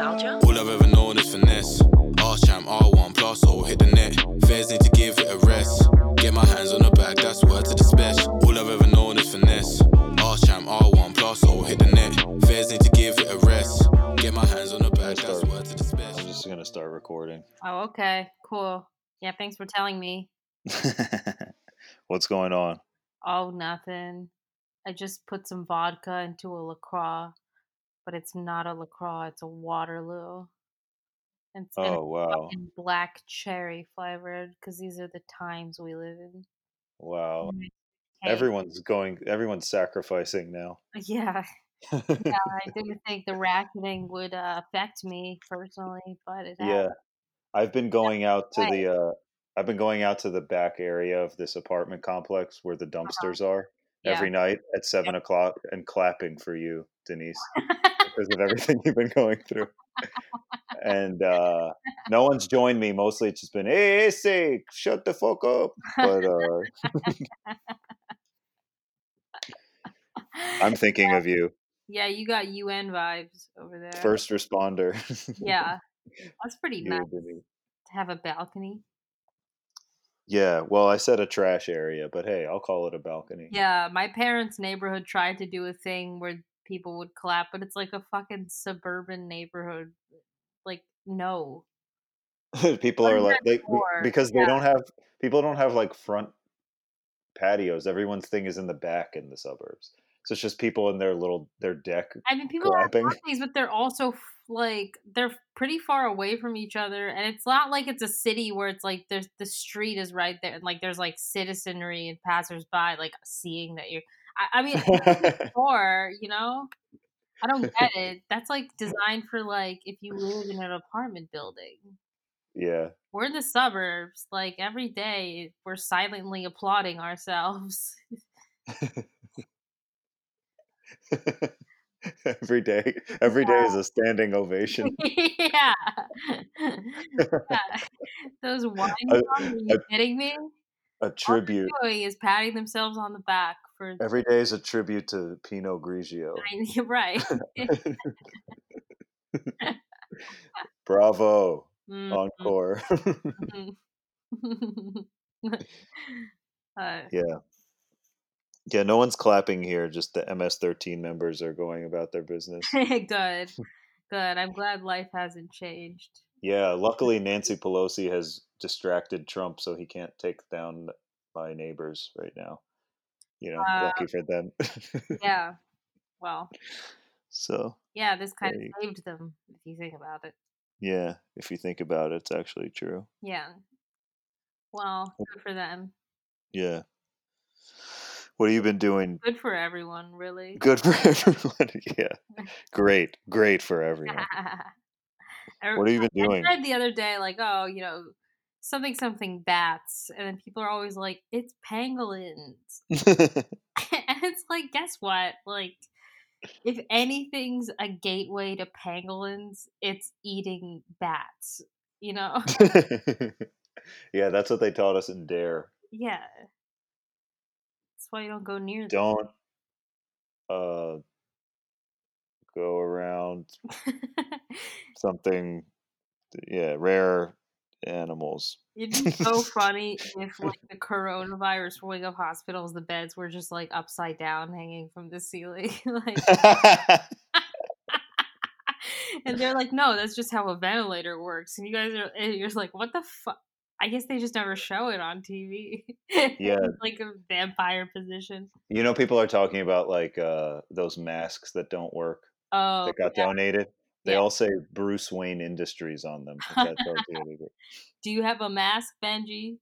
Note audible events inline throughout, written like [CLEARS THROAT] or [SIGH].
Nostalgia? All I've ever known is finesse. Arse champ, R1 plus, or hit the net. Fairs need to give it a rest. Get my hands on the bag, that's word to the special. All I've ever known is finesse. Arse champ, R1 plus, or hit the net. Fairs need to give it a rest. Get my hands on the bag, that's start. word to the special. I'm just gonna start recording. Oh, okay. Cool. Yeah, thanks for telling me. [LAUGHS] What's going on? Oh, nothing. I just put some vodka into a LaCroix, but it's not a LaCroix, it's a Waterloo. And it's, Oh wow, black cherry flavored because these are the times we live in. wow! Hey, Everyone's going. Everyone's sacrificing now. Yeah, yeah. I [LAUGHS] didn't think the rationing would uh, affect me personally, but it yeah, I've been going out to the. Uh, I've been going out to the back area of this apartment complex where the dumpsters are Yeah. every night at seven o'clock and clapping for you, Denise, because of [LAUGHS] everything you've been going through. And uh, no one's joined me. Mostly, it's just been, "Hey, say, shut the fuck up." But uh, I'm [LAUGHS] thinking of you, Yeah, you got UN vibes over there. first responder. Yeah, [LAUGHS] that's pretty You, nice to have a balcony. Yeah, well, I said a trash area, but hey, I'll call it a balcony. Yeah, my parents' neighborhood tried to do a thing where people would clap, but it's like a fucking suburban neighborhood. Like, no. [LAUGHS] people What are like they for? because they Yeah. don't have people don't have like front patios. Everyone's thing is in the back in the suburbs. So it's just people in their little their deck. I mean, people Clapping. balconies, but they're also like they're pretty far away from each other, and it's not like it's a city where it's like there's the street is right there, and like there's like citizenry and passersby like seeing that you're. I, I mean, [LAUGHS] or you know, I don't get [LAUGHS] it. That's like designed for like if you live in an apartment building. yeah. We're in the suburbs. Like every day, we're silently applauding ourselves. [LAUGHS] [LAUGHS] every day every day is a standing ovation. [LAUGHS] yeah. [LAUGHS] yeah. Those wine songs, are you I- kidding me? A tribute. doing is patting themselves on the back for. Every day is a tribute to Pinot Grigio. I right. Bravo. Mm, Encore. mm. uh, yeah. Yeah, no one's clapping here, just the MS13 members are going about their business. [LAUGHS] good. Good. I'm glad life hasn't changed. Yeah, luckily Nancy Pelosi has distracted Trump so he can't take down my neighbors right now. You know, Uh, lucky for them. [LAUGHS] Yeah. Well, so, yeah, this kind of saved them if you think about it. yeah, if you think about it, it's actually true. Yeah. Well, good for them. Yeah. What have you been doing? Good for everyone, really. Good for [LAUGHS] everyone. yeah. [LAUGHS] Great. Great for everyone. [LAUGHS] What have you been doing? I said the other day, like, oh, you know, something something bats, and then people are always like, it's pangolins, and it's like, guess what? Like, if anything's a gateway to pangolins, it's eating bats. You know? yeah, that's what they taught us in Dare. yeah. Why you don't go near them. Don't uh go around [LAUGHS] something yeah, rare animals. It'd be [LAUGHS] so funny if, like, the coronavirus wing of hospitals, the beds were just like upside down, hanging from the ceiling, [LAUGHS] like. and they're like, no, that's just how a ventilator works. And you guys are, and you're just like, what the fuck? I guess they just never show it on TV. Yeah. [LAUGHS] Like a vampire position. you know people are talking about like uh those masks that don't work Oh, that got yeah. donated. They Yeah. all say Bruce Wayne Industries on them. if that tells you anything. do you have a mask, Benji?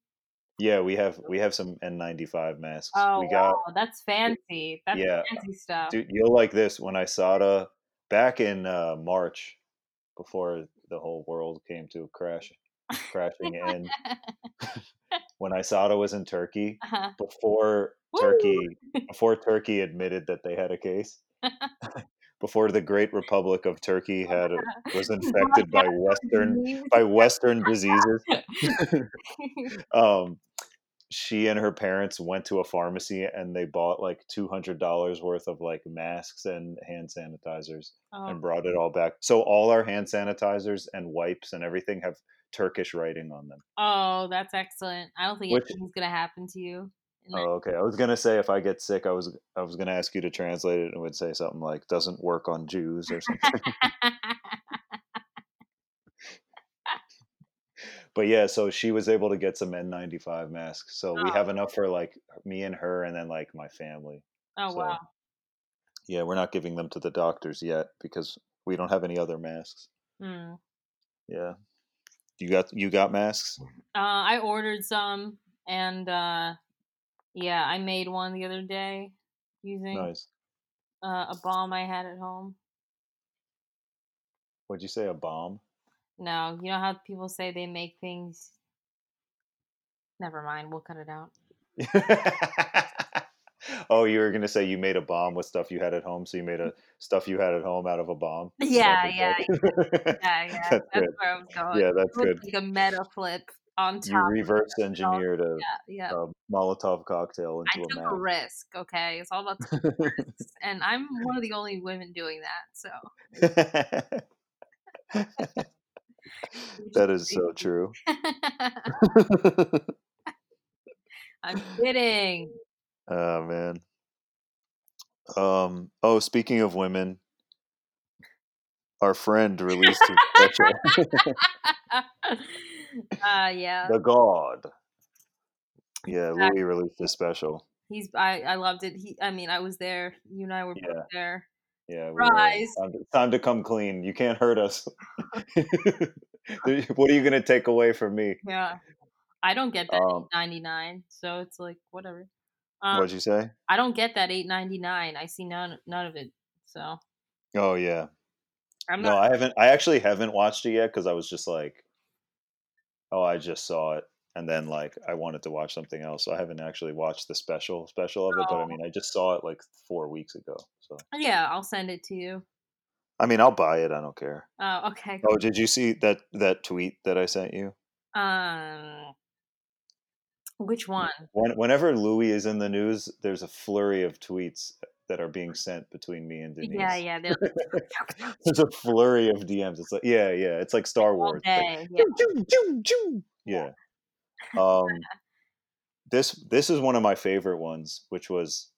yeah, we have we have some N95 masks. Oh, we got wow, that's fancy. That's Yeah. fancy stuff. Dude, you'll like this when ISATA back in uh, March, before the whole world came to a crash, crashing [LAUGHS] in when ISATA was in Turkey, Uh-huh. before Woo! Turkey, before Turkey admitted that they had a case, [LAUGHS] [LAUGHS] before the Great Republic of Turkey had a, was infected by Western by Western diseases. um, she and her parents went to a pharmacy and they bought like two hundred dollars worth of like masks and hand sanitizers Oh, and brought it all back. So all our hand sanitizers and wipes and everything have Turkish writing on them. oh, that's excellent. I don't think Which- anything's gonna happen to you. Oh, okay. I was gonna say if I get sick, I was I was gonna ask you to translate it and would say something like "doesn't work on Jews" or something. [LAUGHS] but yeah, so she was able to get some N95 masks. So we have Oh. enough for like me and her, and then like my family. oh So- wow. Yeah, we're not giving them to the doctors yet because we don't have any other masks. Hmm. Yeah, you got you got masks. Uh, I ordered some, and uh, yeah, I made one the other day using Nice. uh, a bomb I had at home. What'd you say? A bomb? No, you know how people say they make things. Never mind. We'll cut it out. [LAUGHS] oh, you were gonna say you made a bomb with stuff you had at home, so you made a mm. stuff you had at home out of a bomb. Yeah, yeah. Yeah, [LAUGHS] yeah. That's That's, where I was going. Yeah, that's good. Like a meta flip on top. You reverse engineered a, Yeah, yeah. a Molotov cocktail I into took a a risk. Okay, it's all about [LAUGHS] risks, and I'm one of the only women doing that. So [LAUGHS] that is so true. I'm kidding. Oh man. Um. Oh, speaking of women, our friend released his special, [LAUGHS] uh, yeah, The God. Yeah, Exactly. Louis released his special. he's. I I loved it. He. I mean, I was there. You and I were Yeah. there. Yeah, we Rise. Time to, time to come clean. You can't hurt us. [LAUGHS] [LAUGHS] what are you gonna take away from me? Yeah, I don't get that Um, eight ninety nine. So it's like whatever. Um, What'd you say? I don't get that eight ninety nine. I see none none of it. So Oh yeah. I'm No, not. I haven't. I actually haven't watched it yet because I was just like, oh, I just saw it, and then like I wanted to watch something else. So I haven't actually watched the special special of it. But I Oh. mean, I just saw it like four weeks ago. So yeah, I'll send it to you. I mean, I'll buy it. I don't care. Oh, okay. Oh, did you see that that tweet that I sent you? Um, which one? When, whenever Louis is in the news, there's a flurry of tweets that are being sent between me and Denise. Yeah, [LAUGHS] yeah. There's a flurry of DMs. It's like, yeah, yeah. It's like Star Wars. It's like, day. Yeah. Choo, choo, choo. Yeah. [LAUGHS] Um, this this is one of my favorite ones, which was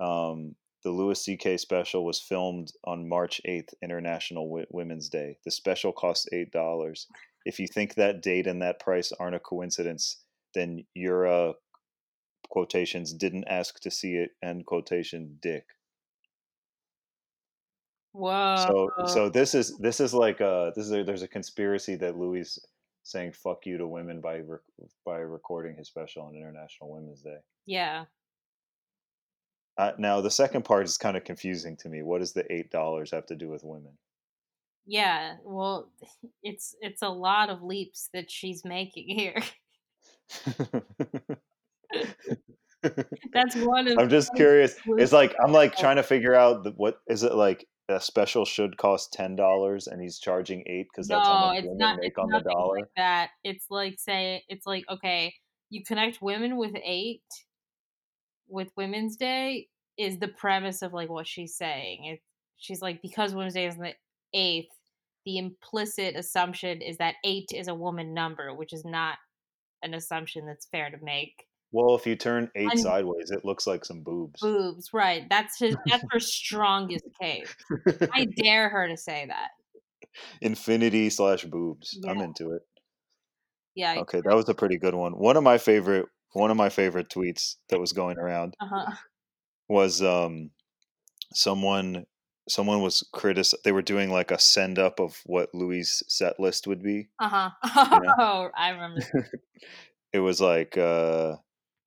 um, the Louis C.K. special was filmed on March eighth, International w- Women's Day. The special costs eight dollars. If you think that date and that price aren't a coincidence, then your uh, quotations didn't ask to see it. End quotation. Dick. Wow. So so this is this is like uh this is a, there's a conspiracy that Louis saying fuck you to women by rec- by recording his special on International Women's Day. yeah. Uh, now the second part is kind of confusing to me. What does the eight dollars have to do with women? Yeah. Well, [LAUGHS] it's it's a lot of leaps that she's making here. [LAUGHS] [LAUGHS] That's one of I'm just curious. It's like I'm like trying to figure out the, what is it like a special should cost ten dollars and he's charging eight because that's how much it's women not. make It's on the dollar. like that. It's like say it's like okay, you connect women with eight with Women's Day is the premise of like what she's saying. It, she's like because Women's Day is the eighth, the implicit assumption is that eight is a woman number, which is not an assumption that's fair to make. Well, if you turn 8 I'm- sideways, it looks like some boobs. Boobs, right? That's his. That's her [LAUGHS] strongest case. I dare her to say that. Infinity slash boobs. I'm into it. Yeah. Okay, that was a pretty good one. One of my favorite one of my favorite tweets that was going around Uh huh. was um someone someone was critic they were doing like a send up of what Louis' set list would be. Uh huh. Yeah. [LAUGHS] Oh, I remember. [LAUGHS] It was like uh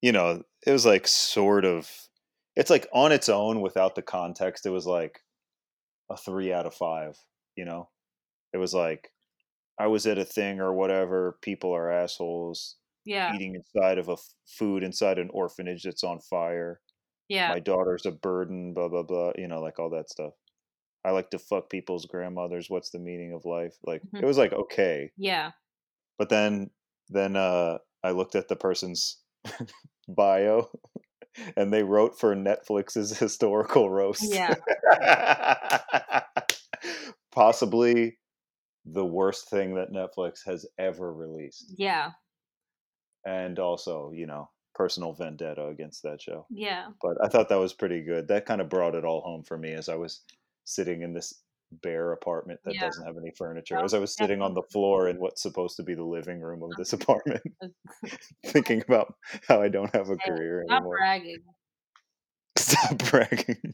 you know, it was like sort of it's like on its own without the context, it was like a three out of five, you know? It was like I was at a thing or whatever, people are assholes. Yeah. eating inside of a f- food inside an orphanage that's on fire. Yeah. My daughter's a burden, blah blah blah. You know, like all that stuff. I like to fuck people's grandmothers. What's the meaning of life? Like Mhm. it was like okay, Yeah. but then then uh I looked at the person's [LAUGHS] bio, [LAUGHS] and they wrote for Netflix's [LAUGHS] historical roast. Yeah. Possibly the worst thing that Netflix has ever released. Yeah. And also, you know, personal vendetta against that show. Yeah. But I thought that was pretty good. That kind of brought it all home for me as I was sitting in this bare apartment that Yeah. doesn't have any furniture. As I was sitting on the floor in what's supposed to be the living room of this apartment, [LAUGHS] [LAUGHS] thinking about how I don't have a Hey, career Not anymore. bragging. [LAUGHS] Stop bragging.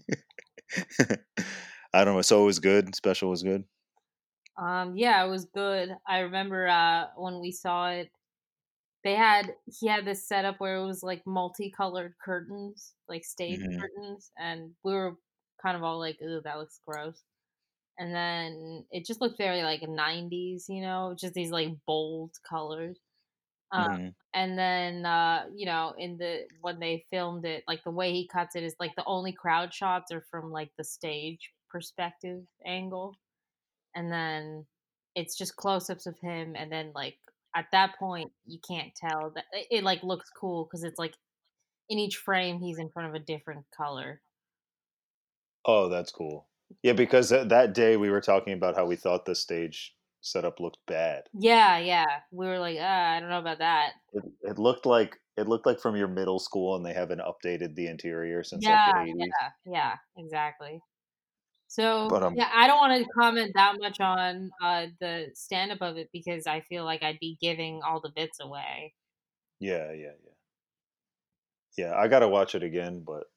I don't know. So it was good. Special was good. Um, yeah, it was good. I remember uh when we saw it, they had he had this setup where it was like multicolored curtains, like stage Mhm. curtains, and we were kind of all like, "Ooh, that looks gross." And then it just looked very like '90s, you know, just these like bold colors. Um, Mhm. and then uh, you know, in the when they filmed it, like the way he cuts it is like the only crowd shots are from like the stage perspective angle and then it's just close-ups of him and then like at that point you can't tell that it, it like looks cool because it's like in each frame he's in front of a different color Oh, that's cool. Yeah, because that, that day we were talking about how we thought the stage setup looked bad. yeah yeah we were like ah, i don't know about that It, it looked like it looked like from your middle school, and they haven't updated the interior since yeah like the eighties. yeah yeah exactly so But, um yeah i don't want to comment that much on uh the stand-up of it because i feel like i'd be giving all the bits away Yeah, yeah, yeah. Yeah, I got to watch it again, but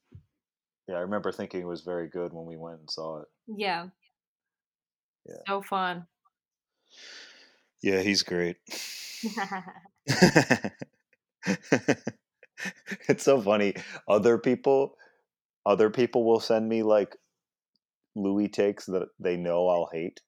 yeah, I remember thinking it was very good when we went and saw it. yeah Yeah. so fun Yeah, he's great. [LAUGHS] [LAUGHS] it's so funny. Other people, other people will send me like Louis takes that they know I'll hate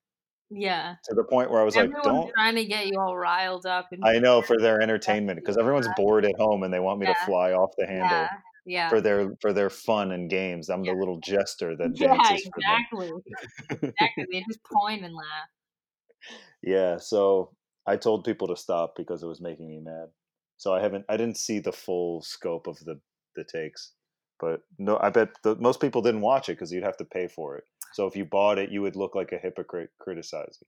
yeah to the point where I was like, don't. trying to get you all riled up and I know for their [LAUGHS] entertainment because everyone's bored at home and they want me to fly off the handle yeah yeah for their for their fun and games. I'm Yeah. the little jester that [LAUGHS] yeah dances exactly exactly they just [LAUGHS] point and laugh Yeah, so I told people to stop because it was making me mad. So I haven't I didn't see the full scope of the the takes. But no, I bet the, most people didn't watch it because you'd have to pay for it. So if you bought it, you would look like a hypocrite criticizing.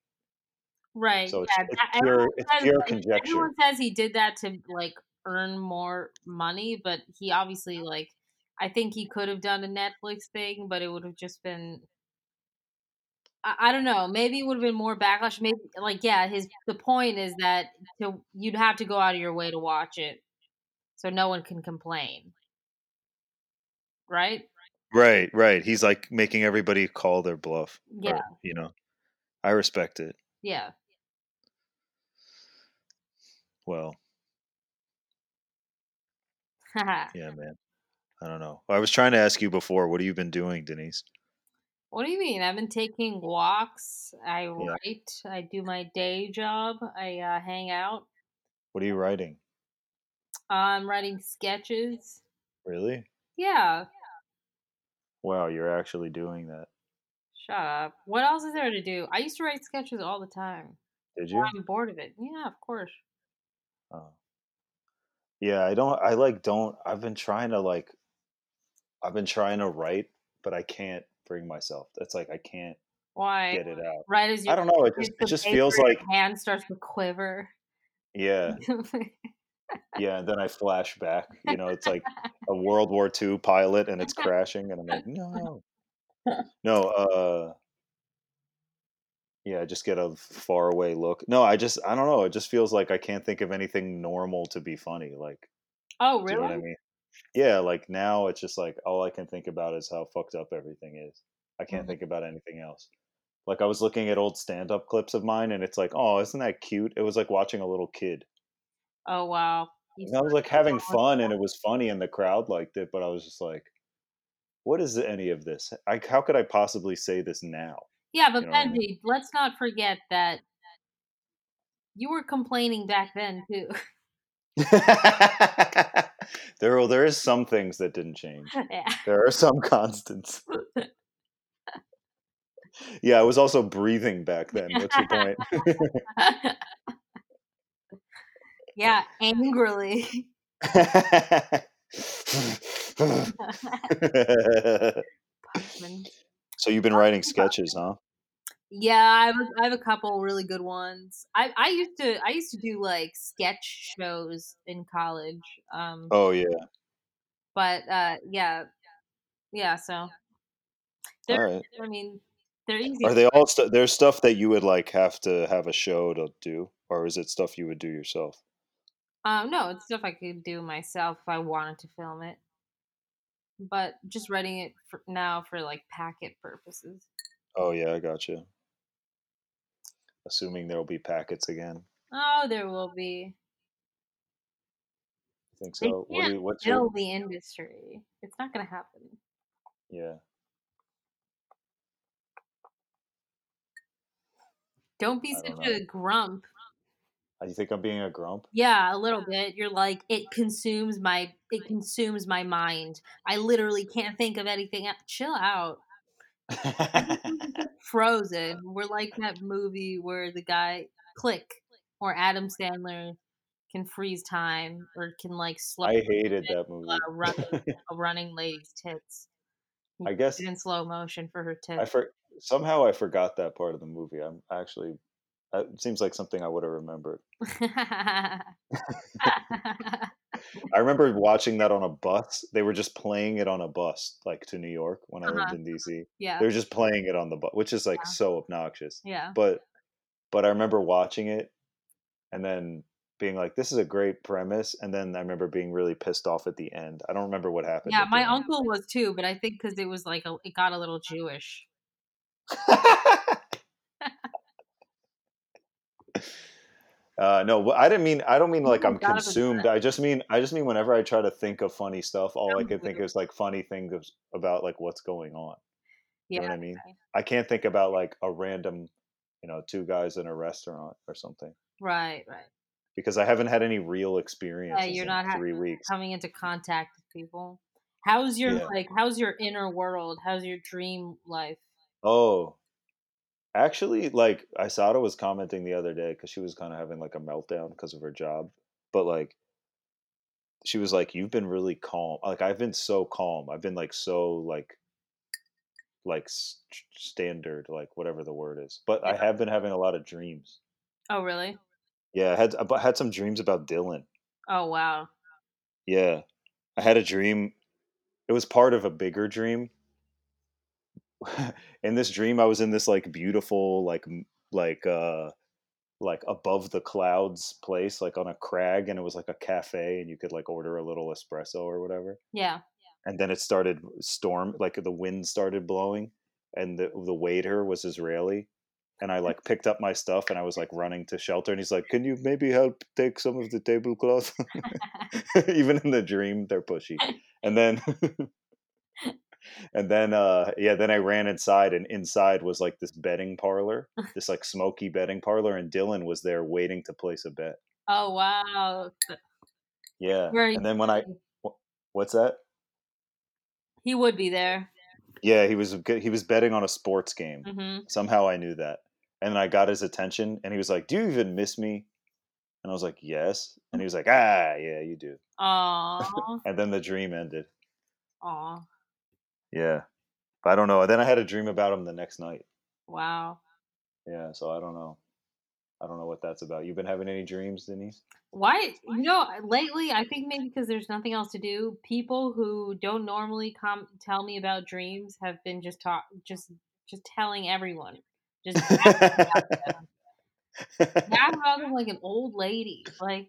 right So it's, yeah it's pure it's says, pure conjecture. everyone says he did that to like earn more money but he obviously like i think he could have done a netflix thing but it would have just been I, I don't know. Maybe it would have been more backlash. Maybe like yeah, his the point is that to, you'd have to go out of your way to watch it, so no one can complain, right? Right, right. He's like making everybody call their bluff. or, Yeah, you know. I respect it. yeah. Well, [LAUGHS] yeah, man. I don't know. I was trying to ask you before, what have you been doing, Denise? what do you mean? I've been taking walks. I write. I do my day job. I uh, hang out. What are you writing? I'm writing sketches. Really? Yeah. Wow, you're actually doing that. Shut up. What else is there to do? I used to write sketches all the time. Did you? I'm bored of it. Yeah, of course. Oh. Yeah, I don't I like don't I've been trying to like I've been trying to write, but I can't bring myself. That's like I can't Why? get it out. Right as you I don't know, it just it just feels like hand starts to quiver. yeah, yeah, and then I flash back. You know, it's like a World War II pilot and it's [LAUGHS] crashing and I'm like, no. [LAUGHS] No, uh yeah, I just get a far away look. No, I just I don't know, it just feels like I can't think of anything normal to be funny. Like oh, Do you know what I really? mean? Yeah, like now it's just like all I can think about is how fucked up everything is. I can't Mhm. think about anything else. Like I was looking at old stand-up clips of mine and it's like, "Oh, isn't that cute?" It was like watching a little kid. Oh, wow. And I was like having fun and it was funny and the crowd liked it, but I was just like, "What is any of this? I, how could I possibly say this now?" Yeah, but You know what I mean? Benji, let's not forget that you were complaining back then too. [LAUGHS] there, well, there is some things that didn't change. [LAUGHS] yeah. There are some [LAUGHS] constants. Yeah, I was also breathing back then. What's your point? yeah, angrily. So you've been writing sketches, huh? Yeah, I have, a, I have a couple really good ones. I I used to I used to do like sketch shows in college. Um, Oh yeah. but uh, yeah, yeah. So All right. I mean they're easy. Are they all stu there's stuff that you would like have to have a show to do, or is it stuff you would do yourself? Um, no, it's stuff I could do myself if I wanted to film it. But just writing it for now for like packet purposes. Oh yeah, I got you. Assuming there'll be packets again. Oh, there will be. I think They so. What do you, what's kill your the industry. It's not gonna happen. yeah? Don't be I such don't a grump. You think I'm being a grump? Yeah, a little bit. You're like it consumes my it consumes my mind. I literally can't think of anything. else. Chill out. [LAUGHS] [LAUGHS] Frozen. We're like that movie where the guy click or Adam Sandler can freeze time or can like slow I hated that [LAUGHS] uh, movie. running a running lady's tits. I guess in slow motion for her I tits. for somehow I forgot that part of the movie. I'm actually that seems like something I would have remembered. [LAUGHS] I remember watching that on a bus. They were just playing it on a bus, like to New York when I lived Uh-huh. in DC. yeah, They were just playing it on the bus, which is like Yeah. so obnoxious. yeah. But but I remember watching it and then being like, "This is a great premise," and then I remember being really pissed off at the end. I don't remember what happened. Yeah, my end. uncle was too, but I think because it was like a, it got a little Jewish. [LAUGHS] Uh, no, I didn't mean. I don't mean Oh like I'm it was consumed. I just mean. I just mean whenever I try to think of funny stuff, all I can think [LAUGHS] is like funny things about like what's going on. You know Yeah, what I mean? I can't think about like a random, you know, two guys in a restaurant or something right, right. because I haven't had any real experiences you're in not ha- three weeks. Coming into contact with people. How's your Yeah. like? How's your inner world? How's your dream life? Oh, actually, like Isada was commenting the other day because she was kind of having like a meltdown because of her job, but like she was like, "You've been really calm. Like I've been so calm. I've been like so like like s- standard, like whatever the word is. But I have been having a lot of dreams. Oh, really? Yeah, I had I had some dreams about Dylan. Oh, wow. Yeah, I had a dream. It was part of a bigger dream. [LAUGHS] in this dream, I was in this like beautiful, like like uh like above the clouds place, like on a crag, and it was like a cafe, and you could like order a little espresso or whatever. Yeah. And then it started storm, like the wind started blowing, and the the waiter was Israeli. And I like picked up my stuff and I was like running to shelter and he's like, Can you maybe help take some of the tablecloth? [LAUGHS] [LAUGHS] Even in the dream, they're pushy. And then and then uh yeah, then I ran inside and inside was like this betting parlor, [LAUGHS] this like smoky betting parlor, and Dylan was there waiting to place a bet. oh, wow. Yeah. And then when I what's that? he would be there. Yeah, he was he was betting on a sports game. hmm Somehow I knew that. And then I got his attention and he was like, Do you even miss me? And I was like, Yes. And he was like, Ah, yeah, you do. Aw. [LAUGHS] And then the dream ended. Aw. Yeah. But I don't know. Then I had a dream about him the next night. Wow. Yeah, so I don't know. I don't know what that's about. You've been having any dreams, Denise? Why? You know, lately, I think maybe because there's nothing else to do, people who don't normally come tell me about dreams have been just talk, just, just telling everyone, just [LAUGHS] yapping about them like an old lady. Like,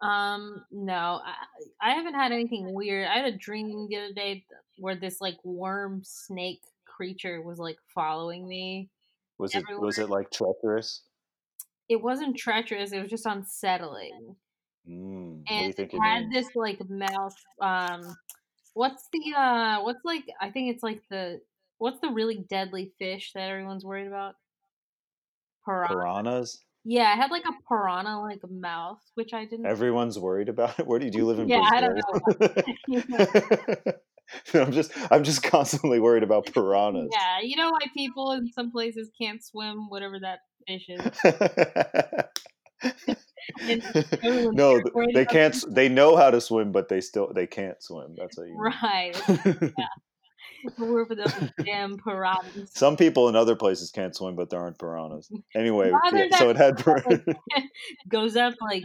um, no, I, I haven't had anything weird. I had a dream the other day where this like worm snake creature was like following me. was it was it like treacherous? It wasn't treacherous. It was just unsettling. Mm, and it had this like mouth um what's the uh what's like i think it's like the what's the really deadly fish that everyone's worried about piranha Piranhas? yeah it had like a piranha like mouth which i didn't Everyone's worried about it. Where do you, do you live in [LAUGHS] Yeah, I don't Brazil? [LAUGHS] [LAUGHS] [LAUGHS] I'm just I'm just [LAUGHS] constantly worried about piranhas. yeah you know why people in some places can't swim whatever that fish is [LAUGHS] no, there th- for they can't. s- They know how to swim, but they still they can't swim. That's what you. Right. We're for those damn piranhas. Some people in other places can't swim, but there aren't piranhas. Anyway, yeah, so it had. Goes up like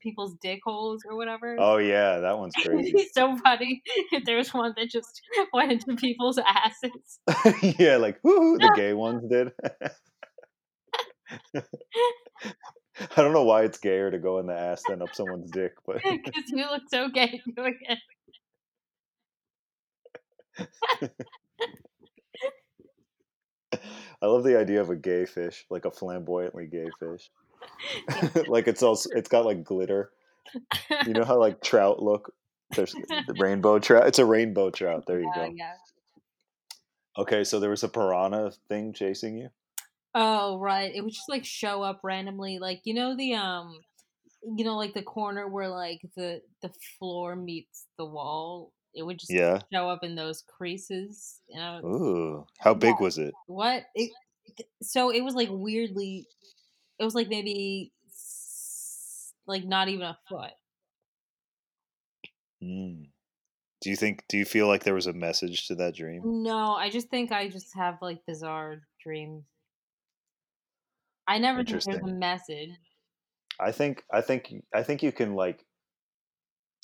people's dick holes or whatever. oh yeah, that one's It'd [LAUGHS] crazy. be so funny if there was one that just [LAUGHS] went into people's asses. [LAUGHS] yeah, like woohoo, the gay ones did. I don't know why it's gayer to go in the ass than up someone's dick, but Because you look so gay doing it. I love the idea of a gay fish, like a flamboyantly gay fish. [LAUGHS] like it's also it's got like glitter. You know how like trout look? There's the rainbow trout. It's a rainbow trout. There you Uh, go. yeah. Okay, so there was a piranha thing chasing you. Oh right, it would just like show up randomly, like you know the um, you know like the corner where like the the floor meets the wall. It would just Yeah. show up in those creases. You know Ooh, how big was it? what? It, so it was like weirdly, it was like maybe like not even a foot. Mm. Do you think? Do you feel like there was a message to that dream? No, I just think I just have like bizarre dreams. I never think there's a message. I think. I think. I think you can like.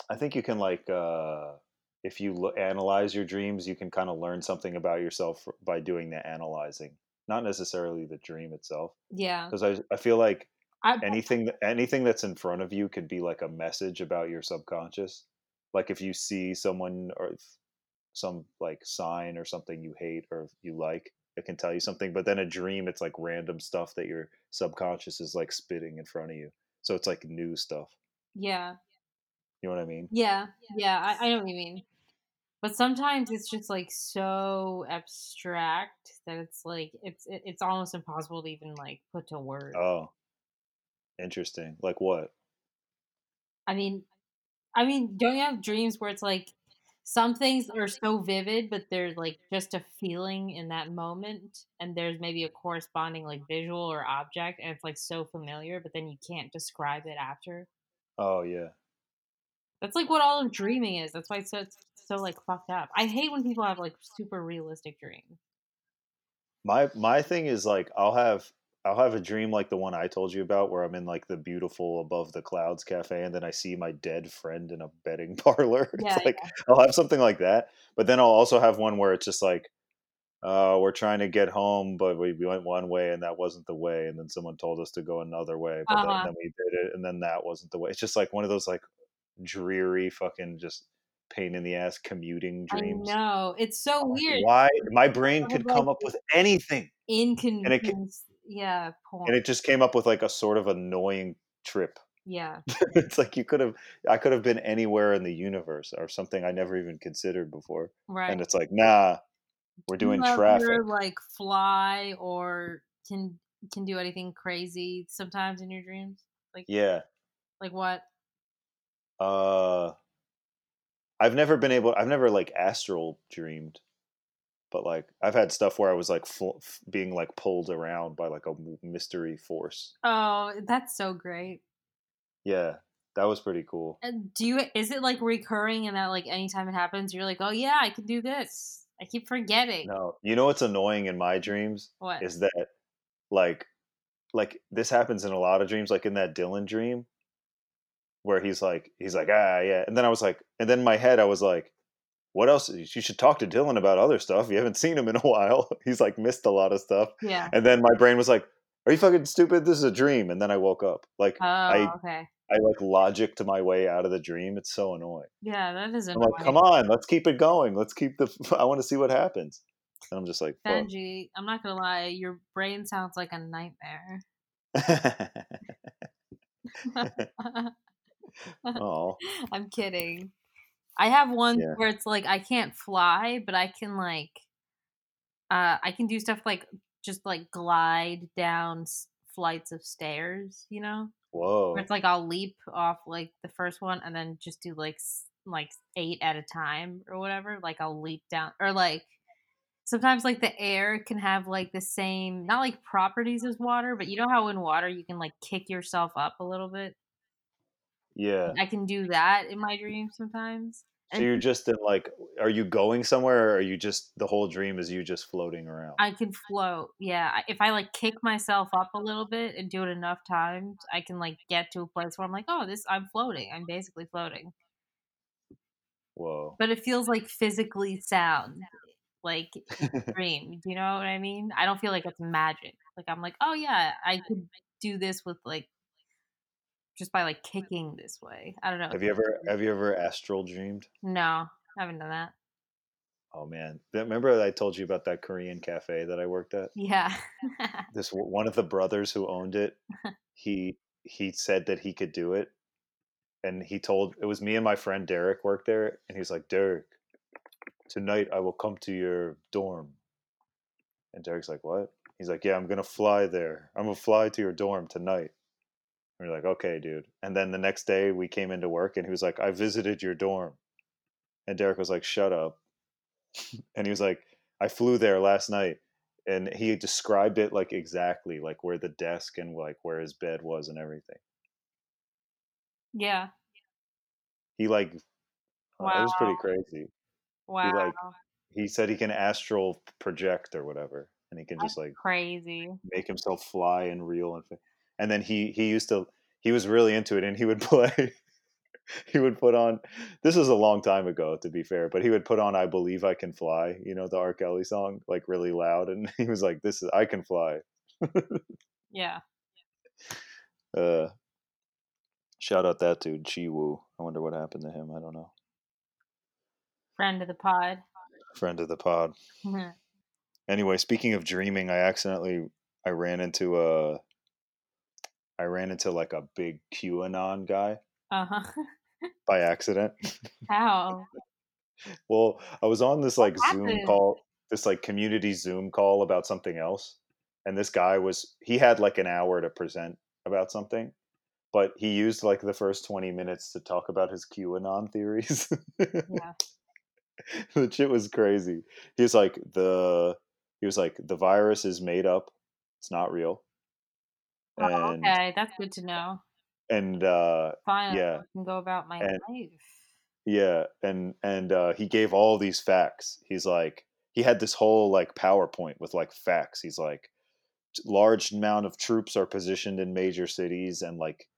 I think you can like. uh If you lo- analyze your dreams, you can kind of learn something about yourself by doing the analyzing, not necessarily the dream itself. Yeah, Because I, I feel like I, anything anything that's in front of you could be like a message about your subconscious like if you see someone or some like sign or something you hate or you like it can tell you something but then a dream it's like random stuff that your subconscious is like spitting in front of you so it's like new stuff yeah, you know what i mean yeah, yeah. I, I know what you mean. But sometimes it's just like so abstract that it's like it's it, it's almost impossible to even like put to words. oh interesting like what I mean, I mean, don't you have dreams where it's like some things are so vivid, but they're like just a feeling in that moment, and there's maybe a corresponding like visual or object, and it's like so familiar, but then you can't describe it after. oh yeah That's like what all of dreaming is. That's why it's so it's so like fucked up. I hate when people have like super realistic dreams. my my thing is like i'll have i'll have a dream like the one i told you about where i'm in like the beautiful above the clouds cafe and then i see my dead friend in a betting [LAUGHS] parlor Yeah, it's like i'll have something like that but then i'll also have one where it's just like uh, we're trying to get home but we, we went one way and that wasn't the way and then someone told us to go another way but Uh-huh. then we did it and then that wasn't the way it's just like one of those like dreary fucking just pain in the ass commuting dreams I know it's so weird. why my brain could would come up with anything Inconvenience. yeah, porn. and it just came up with like a sort of annoying trip. yeah, [LAUGHS] it's like you could have, I could have been anywhere in the universe or something I never even considered before, right. and it's like, nah, we're Do you doing ever, traffic. like fly or can can do anything crazy sometimes in your dreams? Like Yeah, like what? uh, I've never been able, I've never like astral dreamed, but like I've had stuff where I was like fl- f- being like pulled around by like a mystery force. Oh, that's so great. Yeah, that was pretty cool. And do you is it like recurring and that like anytime it happens you're like, "Oh yeah, I can do this." I keep forgetting. No, you know what's annoying in my dreams What? is that like like this happens in a lot of dreams like in that dylan dream where he's like he's like ah yeah. And then i was like and then my head i was like what else? You should talk to dylan about other stuff. You haven't seen him in a [LAUGHS] while. He's like missed a lot of stuff. Yeah. and then my brain was like are you fucking stupid? This is a dream. And then i woke up. Like Oh, i okay. i like logic to my way out of the dream. It's so annoying. Yeah, that is i'm like come on let's keep it going. Let's keep the [LAUGHS] i want to see what happens. And i'm just like fuck. Benji, I'm not gonna lie, your brain sounds like a nightmare. [LAUGHS] [LAUGHS] oh I'm kidding. I have one Yeah. where it's like I can't fly, but I can like uh I can do stuff like just like glide down flights of stairs, you know? whoa Where it's like I'll leap off like the first one and then just do like like 8 at a time or whatever. Like I'll leap down or like sometimes like the air can have like the same not like properties as water, but you know how in water you can like kick yourself up a little bit? Yeah. I can do that in my dreams sometimes. So you're just in like, are you going somewhere, or are you just the whole dream is you just floating around? I can float. Yeah, if I like kick myself up a little bit and do it enough times, I can like get to a place where I'm like, oh, this I'm floating. I'm basically floating. Whoa. But it feels like physically sound, like [LAUGHS] dream. Do you know what I mean? I don't feel like it's magic. Like I'm like, oh yeah, I could do this with like just by like kicking this way. I don't know. Have you ever have you ever astral dreamed? No, I haven't done that. Oh man, remember I told you about that Korean cafe that I worked at? Yeah. [LAUGHS] This one of the brothers who owned it, he he said that he could do it, and he told it was me and my friend Derek worked there, and he was like, Derek, tonight I will come to your dorm. And Derek's like, what? He's like, yeah, I'm gonna fly there. I'm gonna fly to your dorm tonight. And we're like, okay, dude. And then the next day we came into work, and he was like, I visited your dorm. And Derek was like, shut up. [LAUGHS] and he was like, I flew there last night. And he described it like exactly, like where the desk and like where his bed was and everything. yeah. He like, uh, it was pretty crazy. Wow. like, He said he can astral project or whatever, and he can That's just like crazy. make himself fly and real and. fa- And then he he used to he was really into it, and he would [LAUGHS] play. he would put on. This was a long time ago, to be fair, but he would put on "I Believe I Can Fly," you know, the R. Kelly song, like really loud, and [LAUGHS] he was like, "This is I can fly." Yeah. [LAUGHS] Uh, shout out that dude, Chi Woo. I wonder what happened to him. I don't know. Friend of the pod. Friend of the pod. Anyway, speaking of dreaming, I accidentally I ran into a I ran into like a big QAnon guy uh huh. by accident. [LAUGHS] How? [LAUGHS] Well, I was on this like Zoom call, this like community Zoom call about something else. And this guy was he had like an hour to present about something, but he used like the first 20 minutes to talk about his QAnon theories. Yeah. [LAUGHS] the shit was crazy. He was like the he was like the virus is made up. It's not real. Oh, And okay, that's good to know. and uh Fine, yeah. I can go about my And- life. Yeah, and and uh, he gave all these facts. He's like, he had this whole like PowerPoint with like facts. He's like, large amount of troops are positioned in major cities, and like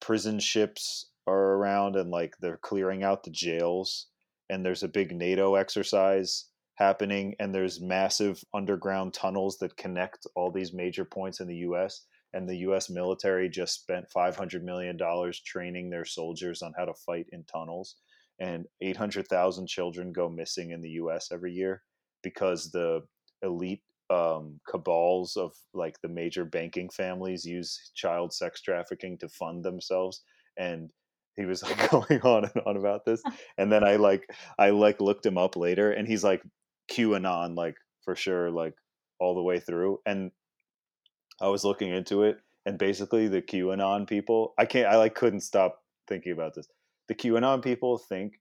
prison ships are around, and like they're clearing out the jails. And there's a big NATO exercise happening, and there's massive underground tunnels that connect all these major points in the U.S. And the U.S. military just spent 500 million dollars training their soldiers on how to fight in tunnels and 800,000 children go missing in the US every year because the elite um, cabals of like the major banking families use child sex trafficking to fund themselves. And he was [LAUGHS] like going on and on about this. [LAUGHS] And then I like, I like looked him up later and he's like QAnon, like for sure, like all the way through. And I was looking into it and basically the QAnon people, I can't, I like couldn't stop thinking about this the QAnon people think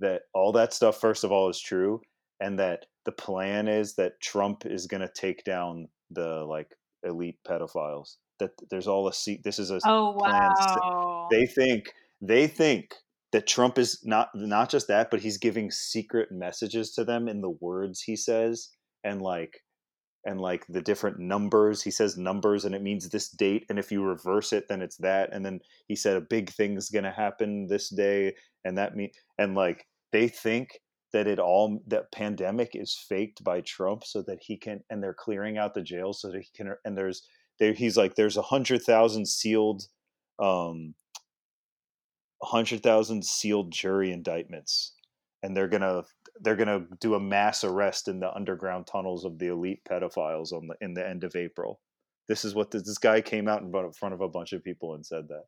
that all that stuff, first of all, is true, and that the plan is that Trump is going to take down the like elite pedophiles. That there's all a seat. This is a Oh wow. they think they think that Trump is not not just that, but he's giving secret messages to them in the words he says, and like and like the different numbers. He says numbers, and it means this date, and if you reverse it, then it's that. And then he said a big thing's gonna happen this day, and that mean and like they think that it all that pandemic is faked by Trump so that he can and they're clearing out the jails so that he can and there's there he's like there's a hundred thousand sealed um hundred thousand sealed jury indictments and they're gonna they're gonna do a mass arrest in the underground tunnels of the elite pedophiles on the in the end of April. This is what this, this guy came out in front front of a bunch of people and said that.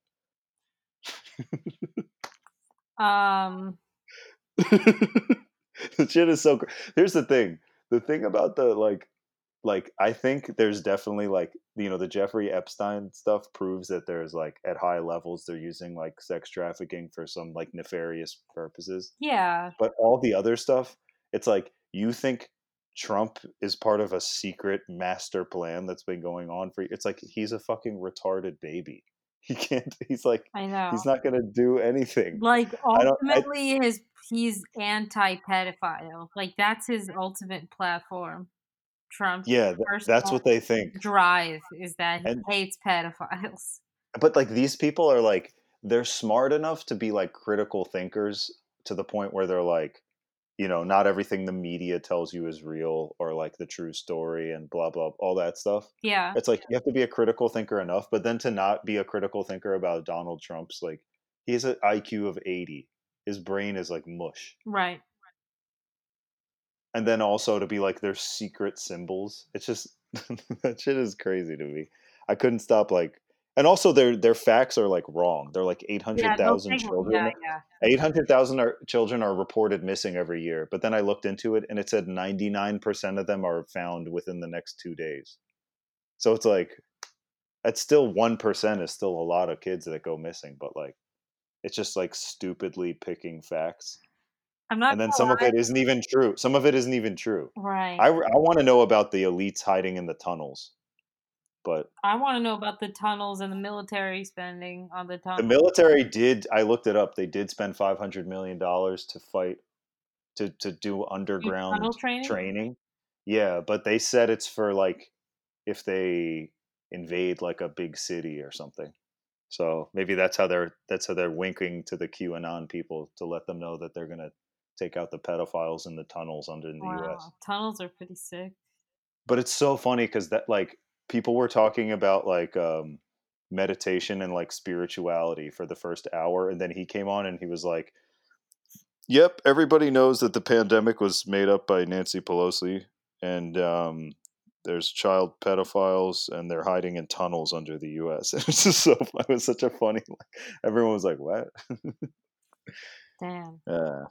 Um [LAUGHS] the shit is so. cr- Here's the thing. The thing about the like, like I think there's definitely like you know the Jeffrey Epstein stuff proves that there's like at high levels they're using like sex trafficking for some like nefarious purposes. yeah. But all the other stuff, it's like you think Trump is part of a secret master plan that's been going on for. It's like he's a fucking retarded baby. [LAUGHS] He can't. He's like I know. he's not gonna do anything. like I I- ultimately his he's anti-pedophile. Like that's his ultimate platform. Trump's Yeah, th- that's what they think. drive is that he And- hates pedophiles. [LAUGHS] But like these people are like they're smart enough to be like critical thinkers to the point where they're like, you know, not everything the media tells you is real or like the true story and blah blah all that stuff. Yeah. It's like you have to be a critical thinker enough, but then to not be a critical thinker about Donald Trump's like he has an IQ of 80. His brain is like mush. Right. And then also to be like their secret symbols. It's just [LAUGHS] that shit is crazy to me. I couldn't stop like and also their their facts are like wrong. They're like Yeah, 800,000 they'll children. Yeah, yeah. 800,000 are, children are reported missing every year. But then I looked into it and it said 99% of them are found within the next 2 days. So it's like that's still 1% is still a lot of kids that go missing, but like it's just like stupidly picking facts. I'm not And then some of it isn't even true. Some of it isn't even true. Right. I, I want to know about the elites hiding in the tunnels. But I want to know about the tunnels and the military spending on the tunnels. the military did I looked it up. They did spend 500 million dollars to fight to to do underground training? training. Yeah, but they said it's for like if they invade like a big city or something. So maybe that's how they're that's how they're winking to the QAnon people to let them know that they're gonna take out the pedophiles in the tunnels under in the wow. US. Tunnels are pretty sick. But it's so funny because that like people were talking about like um meditation and like spirituality for the first hour and then he came on and he was like Yep, everybody knows that the pandemic was made up by Nancy Pelosi and um there's child pedophiles and they're hiding in tunnels under the US. It was just so it was such a funny like everyone was like, What? [LAUGHS] Damn. Uh,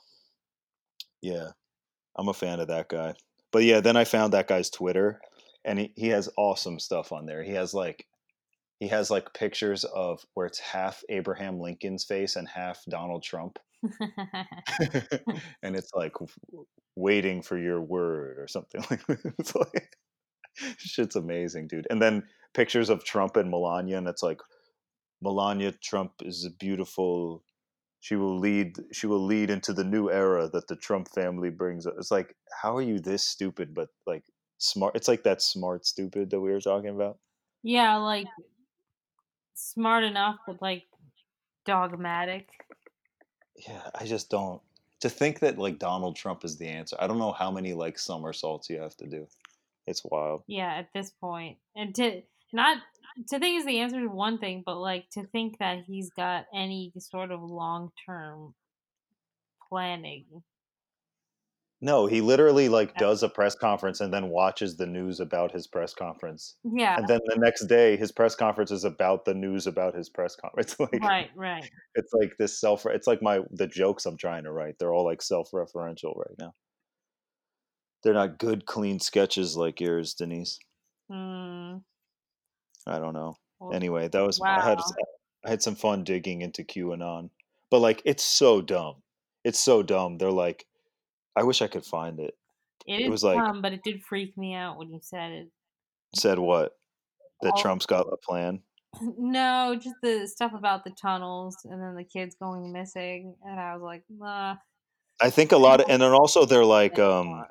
yeah, I'm a fan of that guy. But yeah, then I found that guy's Twitter, and he, he has awesome stuff on there. He has like he has like pictures of where it's half Abraham Lincoln's face and half Donald Trump, [LAUGHS] [LAUGHS] and it's like waiting for your word or something [LAUGHS] like that. It's like shit's amazing, dude. And then pictures of Trump and Melania, and it's like Melania Trump is a beautiful she will lead she will lead into the new era that the Trump family brings it's like how are you this stupid but like smart it's like that smart stupid that we were talking about. Yeah, like smart enough, but like dogmatic. yeah i just don't to think that like donald trump is the answer i don't know how many like somersaults you have to do. It's wild. Yeah, at this point, and to not to think is the answer is one thing, but like to think that he's got any sort of long term planning. no he literally like does a press conference and then watches the news about his press conference. Yeah, and then the next day his press conference is about the news about his press conference [LAUGHS] like right, right. it's like this self it's like my the jokes i'm trying to write they're all like self-referential right now. They're not good clean sketches like yours denise. Mm, i don't know well, anyway that was i had i had some fun digging into qanon but like it's so dumb it's so dumb they're like i wish i could find it it was like- dumb, but it did freak me out when you said it. said what that All- trump's got a plan [LAUGHS] No, just the stuff about the tunnels and then the kids going missing, and I was like, nah. i think a lot of and then also they're like um.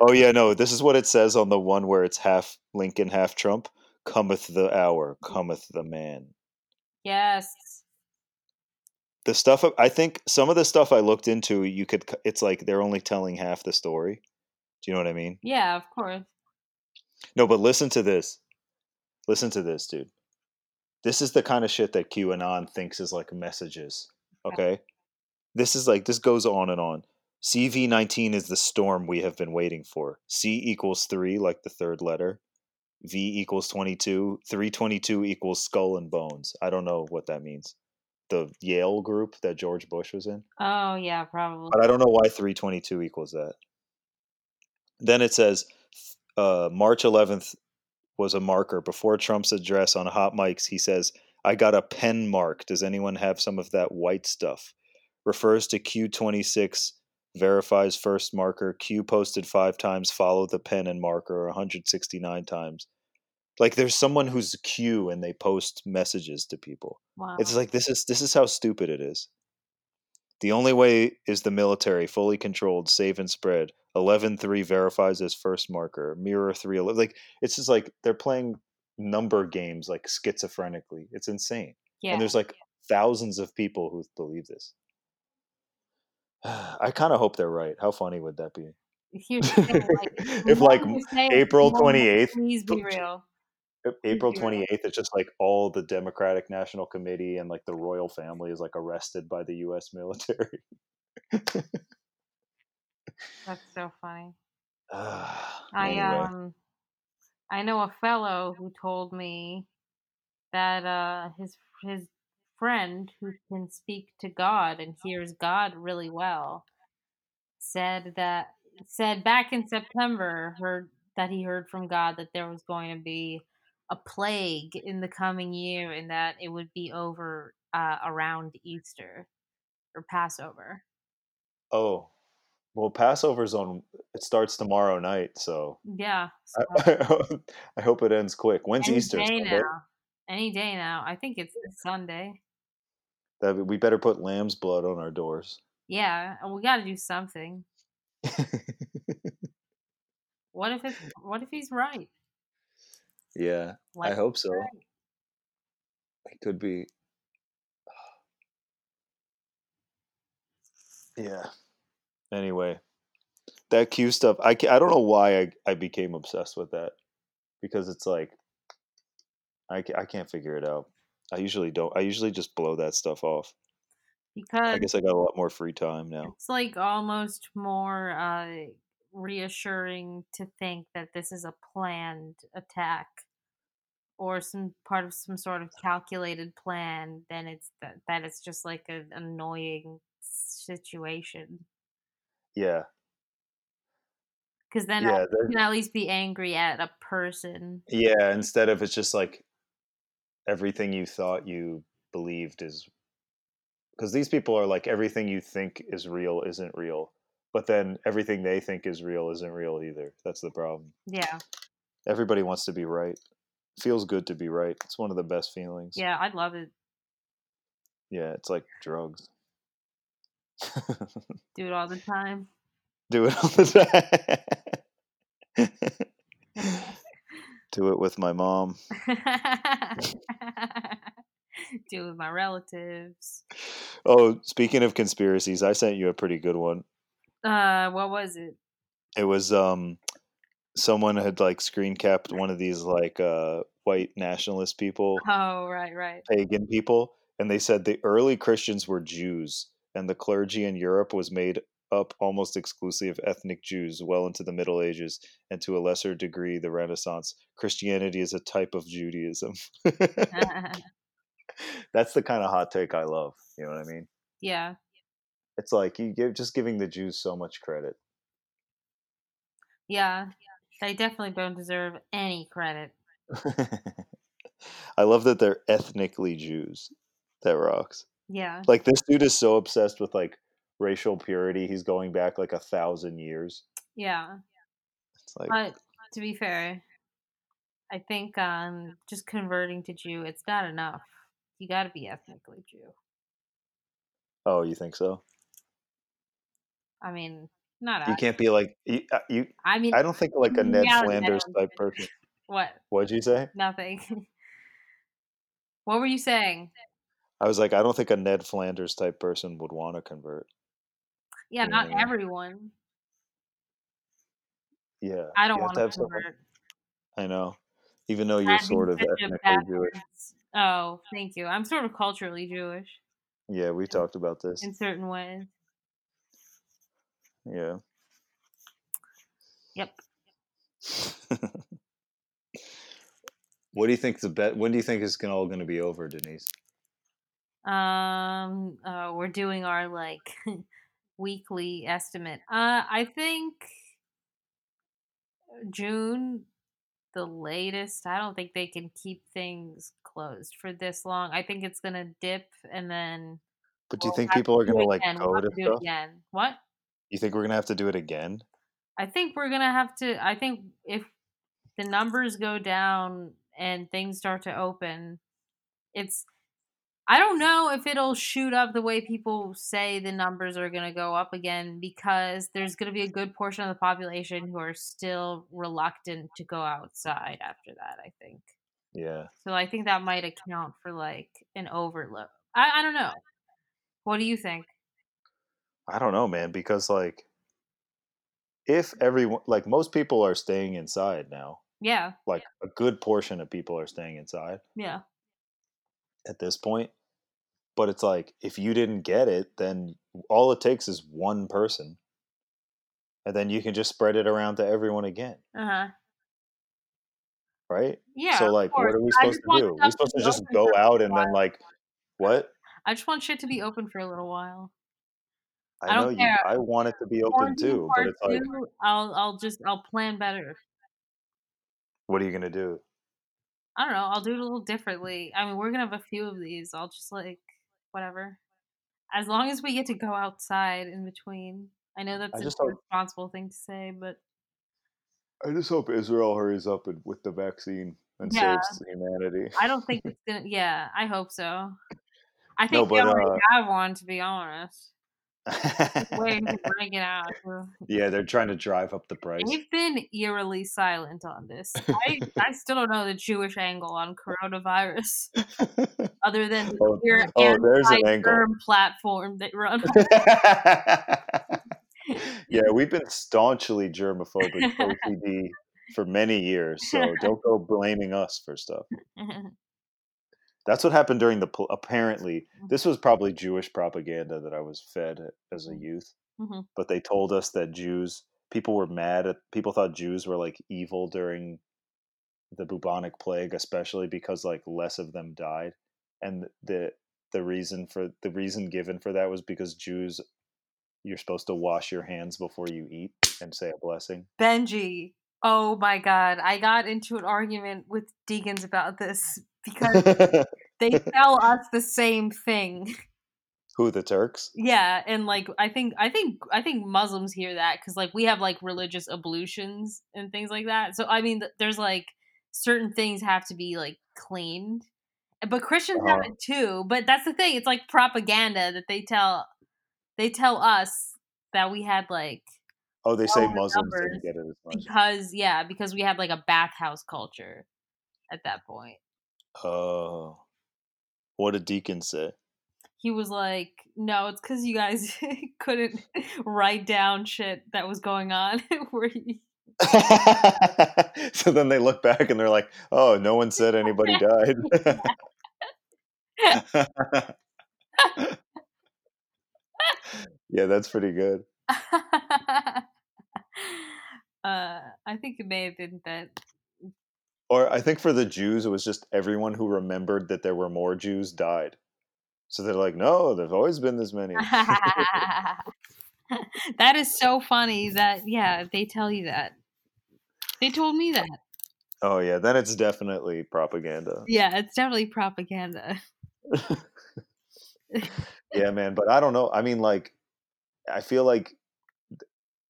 Oh yeah, no. This is what it says on the one where it's half Lincoln, half Trump. Cometh the hour, mm. cometh the man. yes, The stuff I think some of the stuff I looked into, you could. It's like they're only telling half the story. Do you know what I mean? yeah, of course. No, but listen to this. Listen to this, dude. This is the kind of shit that QAnon thinks is like messages. Uh-huh. Okay, this is like this goes on and on. CV19 is the storm we have been waiting for. C equals 3, like the third letter. V equals 22. 322 equals skull and bones. I don't know what that means. The Yale group that George Bush was in. Oh yeah, probably. But I don't know why 322 equals that. Then it says uh, March 11th was a marker. Before Trump's address on Hot Mics, he says, I got a pen mark. Does anyone have some of that white stuff? Refers to Q26, verifies first marker. Q posted five times, follow the pen and marker 169 times. Like there's someone who's Q and they post messages to people. Wow. It's like this is this is how stupid it is. The only way is the military, fully controlled, save and spread. 11-3 verifies as first marker. Mirror 3 like it's just like they're playing number games like schizophrenically. It's insane. yeah. And there's like thousands of people who believe this. [SIGHS] I kind of hope they're right. How funny would that be? Here's [LAUGHS] the like, [LAUGHS] if like more you say it, April the more I'm like, 28th, Please be real. April 28th, it's just like all the Democratic National Committee and like the royal family is like arrested by the US military. That's so funny. [SIGHS] Ah, I um I know a fellow who told me that uh his his friend who can speak to God and hears God really well said that said back in September heard that he heard from God that there was going to be a plague in the coming year and that it would be over uh, around Easter or Passover. Oh, well, Passover's on. It starts tomorrow night, so Yeah. So [LAUGHS] I, I hope it ends quick. When's any Easter? day Sunday? now. Any day now. I think it's Sunday. That we better put lamb's blood on our doors. Yeah, and we got to do something. [LAUGHS] What if it's what if he's right? yeah, I hope so. right. It could be. Yeah. Anyway, that Q stuff. I I don't know why I I became obsessed with that because it's like I I can't figure it out. I usually don't. I usually just blow that stuff off. Because I guess I got a lot more free time now. it's like almost more uh reassuring to think that this is a planned attack or some part of some sort of calculated plan than it's that, that it's just like an annoying situation Yeah. because then Yeah. I can at least be angry at a person Yeah. Instead of it's just like everything you thought you believed is because these people are like everything you think is real isn't real, but then everything they think is real isn't real either. That's the problem. yeah Everybody wants to be right. Feels good to be right. It's one of the best feelings. yeah i love it Yeah, it's like drugs. do it all the time [LAUGHS] Do it all the time. [LAUGHS] Do it with my mom. [LAUGHS] do it with my relatives Oh, speaking of conspiracies, I sent you a pretty good one. uh what was it It was um someone had like screen capped one of these like uh white nationalist people, oh right right pagan people, and they said the early Christians were Jews and the clergy in Europe was made up almost exclusively of ethnic Jews well into the Middle Ages and to a lesser degree the Renaissance. Christianity is a type of Judaism. [LAUGHS] [LAUGHS] That's the kind of hot take I love. You know what I mean? yeah It's like you give just giving the Jews so much credit. yeah they definitely don't deserve any credit [LAUGHS] I love that they're ethnically Jews. That rocks. yeah Like this dude is so obsessed with like racial purity. He's going back like a thousand years. yeah It's like but to be fair i think um just converting to jew it's not enough you got to be ethnically jew oh, you think so? i mean not You can't be like you. uh, you I mean I don't think like a Ned Flanders type person. [LAUGHS] what What'd you say? nothing [LAUGHS] what were you saying I was like, I don't think a Ned Flanders type person would want to convert. Yeah You know not what everyone Yeah, i don't want to have someone- I know. Even though you're I'd sort of ethnically Jewish. Oh, thank you. I'm sort of culturally Jewish Yeah, we talked about this. in certain ways. Yeah. Yep. [LAUGHS] what do you think the bet? When do you think it's gonna, all going to be over, Denise? Um, uh, we're doing our like [LAUGHS] weekly estimate. Uh, I think June, the latest. I don't think they can keep things closed for this long. I think it's gonna dip and then. But do you we'll think people are going to like again. We'll go to to do it again. What? You think we're going to have to do it again? I think we're gonna have to. I think if the numbers go down and things start to open, it's I don't know if it'll shoot up the way people say the numbers are going to go up again because there's going to be a good portion of the population who are still reluctant to go outside after that, I think. Yeah. So I think that might account for like an overload. I, I don't know. What do you think? I don't know, man, because like if everyone like most people are staying inside now. Yeah. Like a good portion of people are staying inside Yeah. at this point. But it's like if you didn't get it, then all it takes is one person. And then you can just spread it around to everyone again, Uh huh. right? Yeah. so like what are we supposed to do? We're supposed to just go out and then like what? I just want shit to be open for a little while. I, I know don't you care. I want it to be open too, but it's like I'll I'll just I'll plan better. what are you gonna do? I don't know. I'll do it a little differently. I mean, we're gonna have a few of these. I'll just like whatever. As long as we get to go outside in between. I know that's I a hope responsible thing to say, but I just hope Israel hurries up and, with the vaccine and Yeah. saves humanity. I don't think it's gonna. Yeah, I hope so. I [LAUGHS] No, think we but, already uh have one, to be honest. [LAUGHS] Waiting to break it out. yeah, they're trying to drive up the price. They've been eerily silent on this. [LAUGHS] I, I still don't know the Jewish angle on coronavirus, [LAUGHS] other than the Oh, clear oh, there's an angle. platform that run. yeah, we've been staunchly germophobic OCD for many years, so don't go blaming us for stuff. That's what happened during the apparently this was probably Jewish propaganda that I was fed as a youth. Mhm. But they told us that Jews people were mad at people thought Jews were like evil during the bubonic plague especially because like less of them died and the the reason for the reason given for that was because Jews you're supposed to wash your hands before you eat and say a blessing. Benji, oh my god, I got into an argument with Deacons about this because [LAUGHS] they tell us the same thing. [LAUGHS] Who the Turks? Yeah, and like I think I think I think Muslims hear that because like we have like religious ablutions and things like that. So I mean, there's like certain things have to be like cleaned, but Christians have Uh-huh. it too. But that's the thing; it's like propaganda that they tell they tell us that we had like Oh, they say Muslims didn't get it as much. because yeah because we had like a bathhouse culture at that point. Oh, what did Deacon say? He was like, "No, it's because you guys [LAUGHS] couldn't [LAUGHS] write down shit that was going on [LAUGHS] where so then they look back and they're like, "Oh, no one said anybody died." yeah, that's pretty good. uh, I think it may have been that. Or I think for the Jews, it was just everyone who remembered that there were more Jews died. So they're like, "No, there've always been this many." [LAUGHS] that is so funny that yeah they tell you that. They told me that. oh yeah, then it's definitely propaganda. Yeah, it's definitely propaganda. [LAUGHS] [LAUGHS] yeah, man. But I don't know. I mean, like, I feel like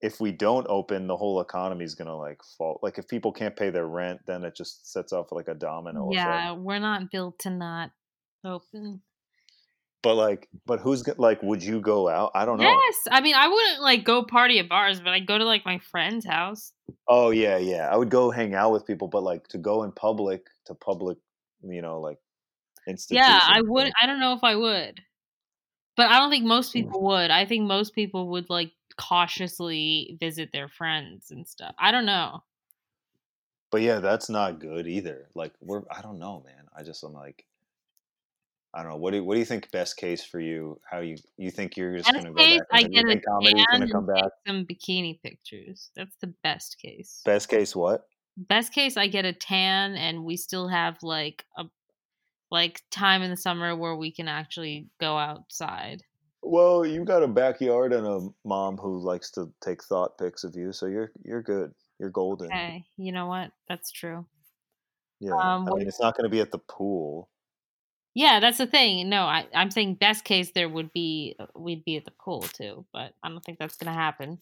if we don't open, the whole economy is gonna like fall. Like, if people can't pay their rent, then it just sets off like a domino yeah, effect. we're not built to not open. But like, but who's like? Would you go out? I don't know. Yes, I mean I wouldn't like go party at bars, but I'd go to like my friend's house. Oh yeah, yeah. I would go hang out with people, but like to go in public to public, you know, like. Yeah, I would. I don't know if I would, but I don't think most hmm. people would. I think most people would like cautiously visit their friends and stuff. I don't know. But yeah, that's not good either. Like we're I don't know, man. I just I'm like I don't know. What do you, what do you think best case for you? How you you think you're just gonna go back? I get a tan gonna come back? some bikini pictures. That's the best case. Best case what? Best case, I get a tan, and we still have like a like time in the summer where we can actually go outside. Well, you've got a backyard and a mom who likes to take thought pics of you, so you're you're good. You're golden. Okay, you know what? That's true. Yeah. Um, I mean, it's not going to be at the pool. Yeah, that's the thing. No, I, I'm saying best case there would be uh, we'd be at the pool too, but I don't think that's gonna happen.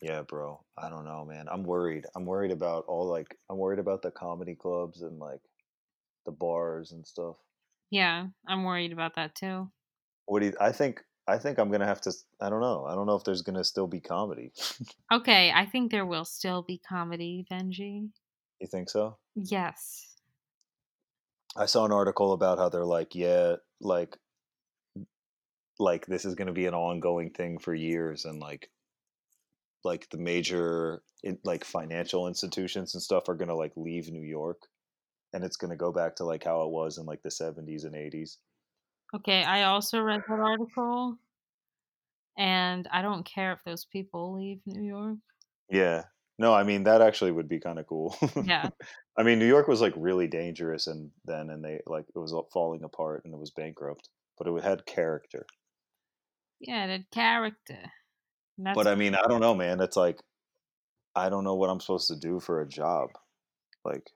Yeah, bro. I don't know, man. I'm worried. I'm worried about all like I'm worried about the comedy clubs and like the bars and stuff. Yeah, I'm worried about that too. What do you, I think? I think I'm gonna have to. I don't know. I don't know if there's gonna still be comedy. [LAUGHS] Okay, I think there will still be comedy, Benji. you think so? Yes. I saw an article about how they're like, yeah, like, like this is gonna be an ongoing thing for years, and like, like the major in, like financial institutions and stuff are gonna like leave New York, and it's gonna go back to like how it was in like the 70s and 80s. Okay, I also read that article, and I don't care if those people leave New York. Yeah. No, I mean that actually would be kind of cool. Yeah. [LAUGHS] I mean, New York was like really dangerous and then and they like it was all falling apart and it was bankrupt, but it had character. Yeah, the character. But I mean, I don't know, man. It's like I don't know what I'm supposed to do for a job. Like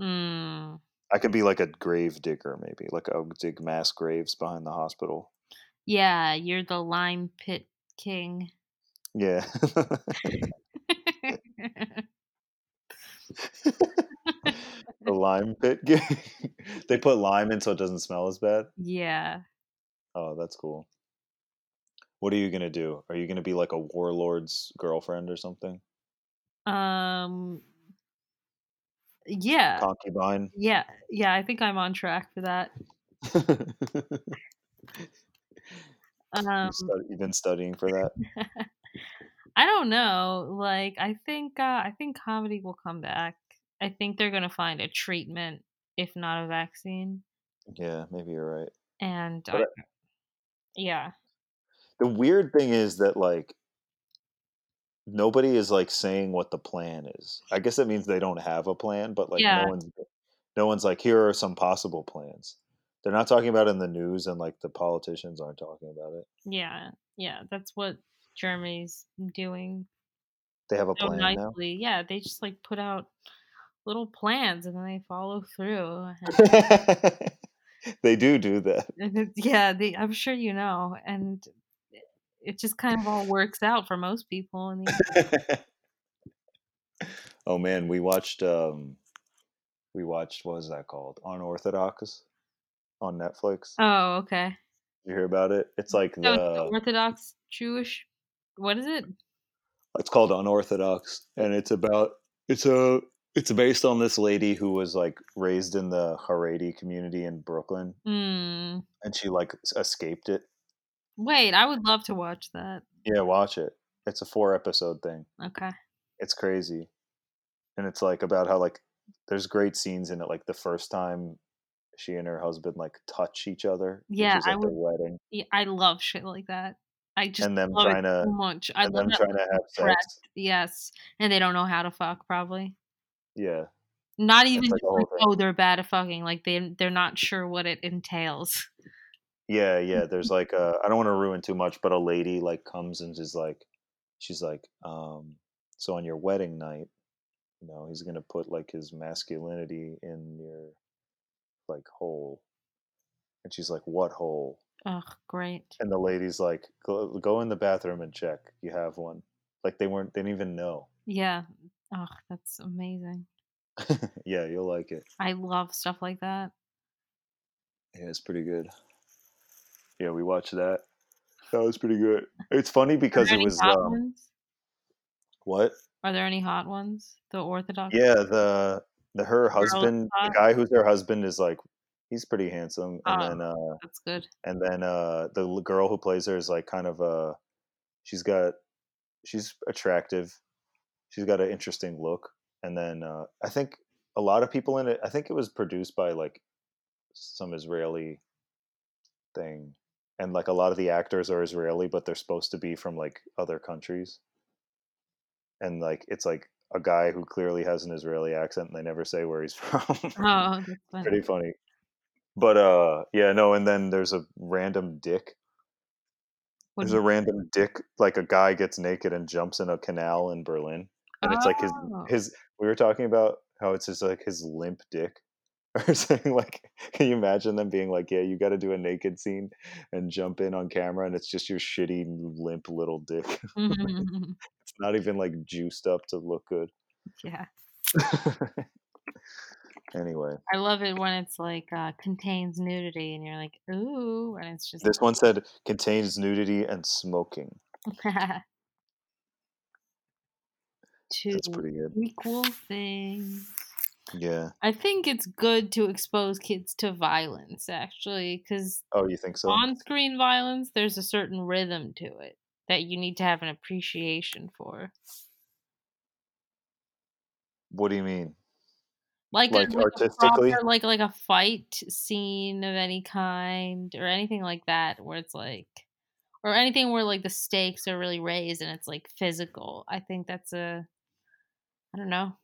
mm, I could be like a grave digger maybe. Like I would dig mass graves behind the hospital. yeah, you're the lime pit king. Yeah. [LAUGHS] [LAUGHS] the lime pit. [LAUGHS] they put lime in so it doesn't smell as bad. yeah. Oh, that's cool. What are you gonna do? Are you gonna be like a warlord's girlfriend or something? Um yeah. Concubine? Yeah. Yeah, I think I'm on track for that. Um you've, been studying for that? [LAUGHS] I don't know. Like I think uh, I think comedy will come back. I think they're gonna find a treatment, if not a vaccine. Yeah, maybe you're right. And uh, I- yeah, The weird thing is that like nobody is like saying what the plan is. I guess that means they don't have a plan, but like Yeah. no one's no one's like here are some possible plans. They're not talking about it in the news and like the politicians aren't talking about it. yeah, yeah. That's what Germany's doing They have a so plan now. nicely. Yeah, they just like put out little plans and then they follow through. [LAUGHS] They do do that. [LAUGHS] yeah, they, I'm sure you know, and it- just kind of all works out for most people. And [LAUGHS] oh man, we watched um we watched what was that called? Unorthodox on Netflix. oh, okay. you hear about it? It's like So the the Orthodox Jewish. What is it? it's called Unorthodox and it's about it's a it's based on this lady who was like raised in the Haredi community in Brooklyn Hmm. and she like escaped it. Wait, I would love to watch that. Yeah, watch it. It's a four episode thing. Okay. It's crazy. And it's like about how like there's great scenes in it like the first time she and her husband like touch each other, Yeah, which is I at their would- wedding, Yeah, I love shit like that. I just and them love trying it to so much. I love them trying to have sex. Yes, and they don't know how to fuck. Probably Yeah. not even like just a whole like oh they're bad at fucking. Like they they're not sure what it entails. Yeah, yeah. There's like a I don't want to ruin too much, but a lady like comes and is like she's like, um, so on your wedding night, you know, he's gonna put like his masculinity in your like hole. And she's like, What hole? Ugh, great. And the lady's like, Go go in the bathroom and check. You have one. Like they weren't they didn't even know. Yeah. Ugh, that's amazing. [LAUGHS] yeah, you'll like it. I love stuff like that. Yeah, it's pretty good. Yeah, we watched that. That was pretty good. It's funny because it was um, what? Are there any hot ones? The Orthodox. Yeah, the the her husband, the guy who's her husband is like he's pretty handsome, and Oh. then uh That's good. and then uh the girl who plays her is like kind of uh she's got she's attractive, she's got an interesting look, and then uh I think a lot of people in it. I think it was produced by like some Israeli thing, and like a lot of the actors are Israeli, but they're supposed to be from like other countries, and like it's like a guy who clearly has an Israeli accent, and they never say where he's [LAUGHS] from. Oh, funny. Pretty funny. But uh, yeah, no, and then there's a random dick. What There's a random dick, like a guy gets naked and jumps in a canal in Berlin, and it's like his Oh. his. We were talking about how it's just like his limp dick, [LAUGHS] or saying like, can you imagine them being like, yeah, you got to do a naked scene and jump in on camera, and it's just your shitty limp little dick. [LAUGHS] you- it's not even like juiced up to look good. Yeah. [LAUGHS] anyway, I love it when it's like uh, contains nudity and you're like, ooh, and it's just this one said contains nudity and smoking. two That's pretty good. equal things. Yeah. I think it's good to expose kids to violence, actually, because Oh, you think so? on screen violence, there's a certain rhythm to it that you need to have an appreciation for. What do you mean? Like, a- Like, a artistically? proper- like like a fight scene of any kind or anything like that where it's like or anything where like the stakes are really raised and it's like physical. I think that's a I don't know.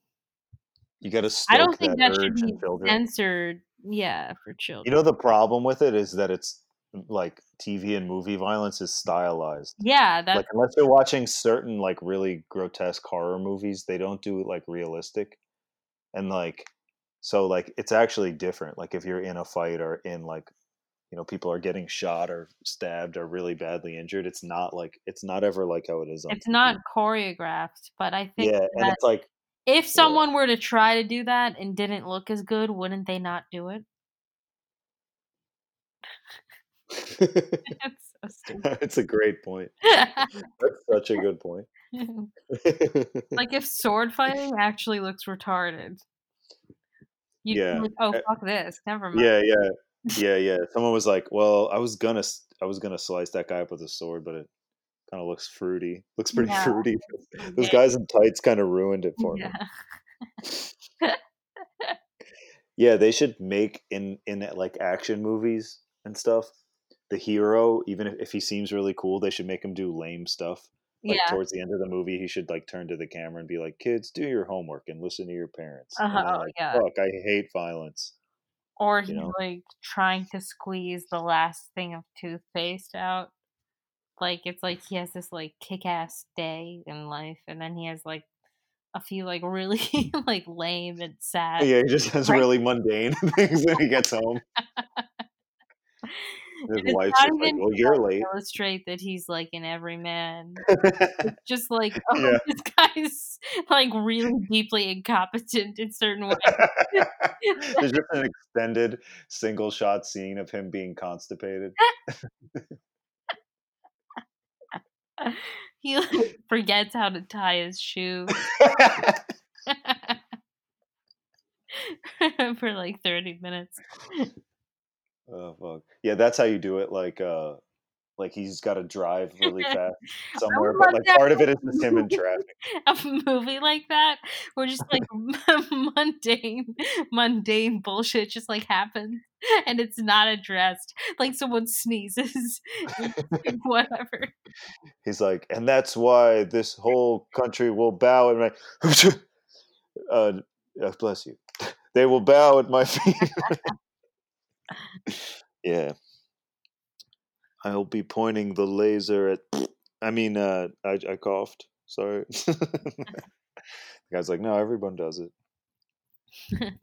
You got to I don't think that, that should be censored. Yeah, for children. You know the problem with it is that it's mm, like TV and movie violence is stylized. yeah, that like unless you're watching certain like really grotesque horror movies, they don't do it like realistic. And like so like it's actually different. Like if you're in a fight or in like you know people are getting shot or stabbed or really badly injured, it's not like it's not ever like how it is on it's TV. not choreographed, but I think Yeah, and it's like if someone were to try to do that and didn't look as good, wouldn't they not do it? [LAUGHS] [LAUGHS] That's so it's a great point. [LAUGHS] That's such a good point. like if sword fighting actually looks retarded. You'd be Yeah. like, oh Uh, fuck this. Never mind. Yeah, yeah, yeah, yeah. Someone was like, "Well, I was gonna, I was gonna slice that guy up with a sword, but it kind of looks fruity. Looks pretty Yeah. fruity. Those Yeah. guys in tights kind of ruined it for me. Yeah. Yeah, they should make in in like action movies and stuff. The hero, even if, if he seems really cool, they should make him do lame stuff. Like Yeah. towards the end of the movie, he should like turn to the camera and be like, "Kids, do your homework and listen to your parents." And they're Uh-huh, like, yeah. Fuck, I hate violence. Or You he's know? like trying to squeeze the last thing of toothpaste out. Like it's like he has this like kick ass day in life and then he has like a few like [LAUGHS] really like lame and sad Yeah, he just has Right. really mundane [LAUGHS] things when he gets home. His it's wife's just like, "Well, you're late." illustrate that he's like an everyman. [LAUGHS] Just like, oh, Yeah. this guy's like really deeply incompetent in certain ways. There's just an extended single shot scene of him being constipated. Eh. [LAUGHS] he like, [LAUGHS] forgets how to tie his shoe [LAUGHS] for like 30 minutes. oh fuck. Yeah, that's how you do it. Like uh like he's gotta drive really [LAUGHS] fast somewhere, but like part of it is just him in traffic. [LAUGHS] A movie like that where just like [LAUGHS] mundane, mundane bullshit just like happens and it's not addressed. Like someone sneezes, whatever. He's like, and that's why this whole country will bow at my uh, uh bless you. They will bow at my feet. yeah. I'll be pointing the laser at [SNIFFS] I mean uh I I coughed. Sorry. [LAUGHS] the guy's like, no, everyone does it. [LAUGHS]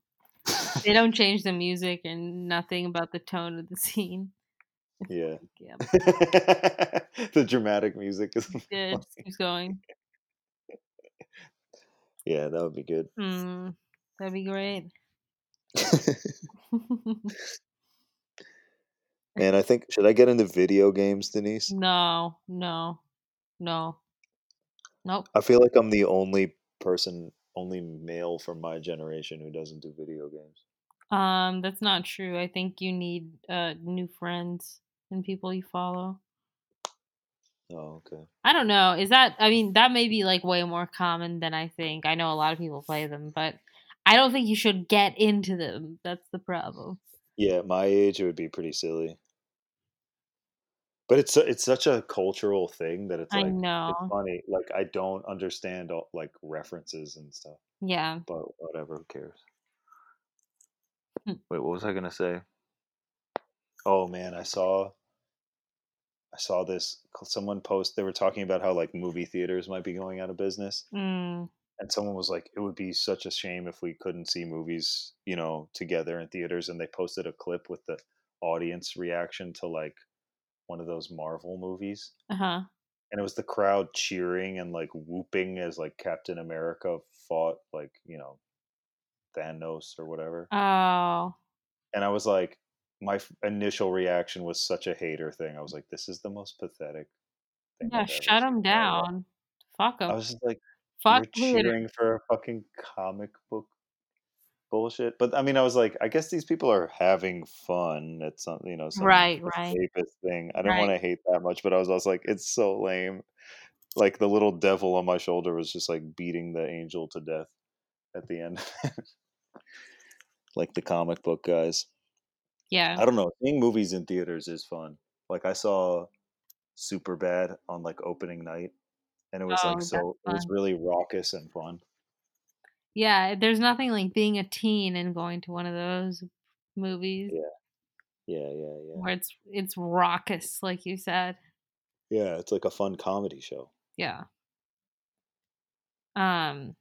They don't [LAUGHS] change the music and nothing about the tone of the scene. Yeah. Yeah, the dramatic music is it just keeps going. Yeah, that would be good. Mm, that'd be great. Man, I think should I get into video games, Denise? no, no, no. Nope. I feel like I'm the only person, only male from my generation who doesn't do video games. Um, that's not true. I think you need uh new friends and people you follow. Oh, okay. I don't know. Is that I mean, that may be like way more common than I think. I know a lot of people play them, but I don't think you should get into them. That's the problem. Yeah, at my age, it would be pretty silly. But it's su- it's such a cultural thing that it's I like know. it's funny. Like I don't understand all, like references and stuff. Yeah. But whatever, who cares? Hmm. Wait, what was I gonna say? Oh man, I saw I saw this someone post they were talking about how like movie theaters might be going out of business Mm, and someone was like it would be such a shame if we couldn't see movies, you know, together in theaters and they posted a clip with the audience reaction to like one of those Marvel movies uh-huh. and it was the crowd cheering and like whooping as like Captain America fought like you know Thanos or whatever. Oh. And I was like, my f- initial reaction was such a hater thing. I was like, this is the most pathetic thing. Yeah, I've shut him in my life." down. Fuck I was like, Fuck you're cheering for a fucking comic book bullshit. But I mean, I was like, I guess these people are having fun at some, you know, some Right, right. thing. I didn't Right. want to hate that much, but I was also like, it's so lame. Like the little devil on my shoulder was just like beating the angel to death at the end. [LAUGHS] like the comic book guys. Yeah. I don't know. Seeing movies in theaters is fun. Like I saw Superbad on like opening night, and it was Oh, like so. It was really raucous and fun. Yeah, there's nothing like being a teen and going to one of those movies Yeah. Yeah, yeah, yeah. where it's it's raucous, like you said. Yeah, it's like a fun comedy show. Yeah. Um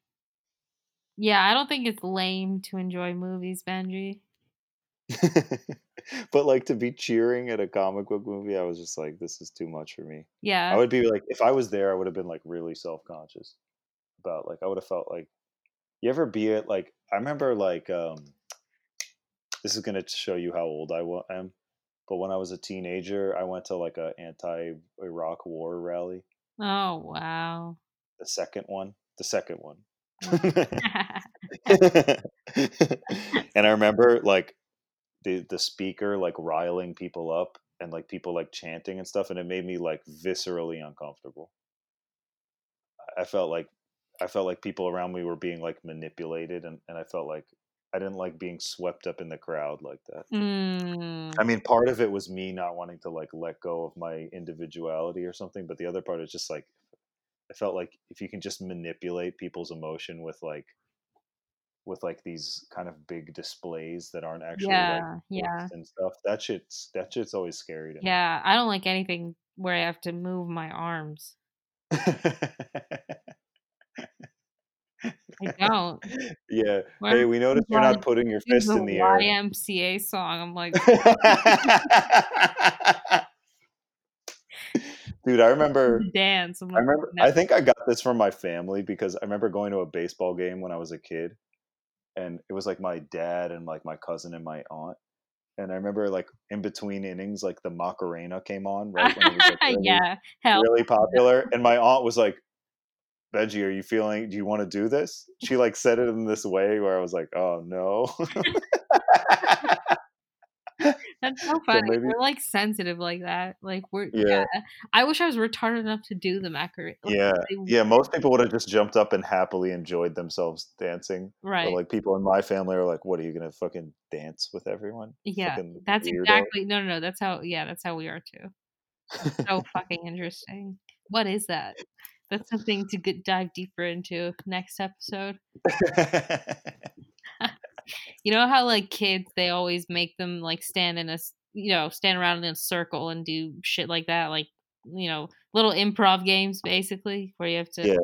Yeah, I don't think it's lame to enjoy movies, Benji. [LAUGHS] but like to be cheering at a comic book movie, I was just like, this is too much for me. Yeah. I would be like, if I was there, I would have been like really self conscious about like I would have felt like you ever be at like I remember like um this is gonna show you how old I am, but when I was a teenager, I went to like a anti Iraq war rally, Oh, wow. the second one, the second one. [LAUGHS] and I remember like the the speaker like riling people up and like people like chanting and stuff, and it made me like viscerally uncomfortable. I felt like I felt like people around me were being like manipulated, and, and I felt like I didn't like being swept up in the crowd like that. mm, I mean, part of it was me not wanting to like let go of my individuality or something, but the other part is just like I felt like if you can just manipulate people's emotion with like with like these kind of big displays that aren't actually yeah, like yeah. and stuff, that shit's that shit's always scary to Yeah, I don't like anything where I have to move my arms. [LAUGHS] I don't. yeah. Hey, we noticed you're not putting your fist in the air. YMCA song. I'm like, [LAUGHS] Dude, I remember dance. I'm I remember. no. I think I got this from my family because I remember going to a baseball game when I was a kid, and it was like my dad and like my cousin and my aunt. And I remember like in between innings, like the Macarena came on right when it was like [LAUGHS] really, yeah, hell. really popular, and my aunt was like, "Benji, are you feeling? Do you want to do this?" She like said it in this way where I was like, "Oh no." [LAUGHS] That's so funny. maybe- We're like sensitive like that. Like we're Yeah. yeah. I wish I was retarded enough to do the macarena. Like, oh, yeah, they- yeah. Most people would have just jumped up and happily enjoyed themselves dancing. Right. But like people in my family are like, "What are you gonna fucking dance with everyone?" yeah. fucking That's weirdo. exactly no no no. That's how yeah, that's how we are too. So fucking interesting. What is that? That's something to get dive deeper into next episode. [LAUGHS] [LAUGHS] You know how like kids they always make them like stand in a you know stand around in a circle and do shit like that like you know little improv games basically where you have to Yeah.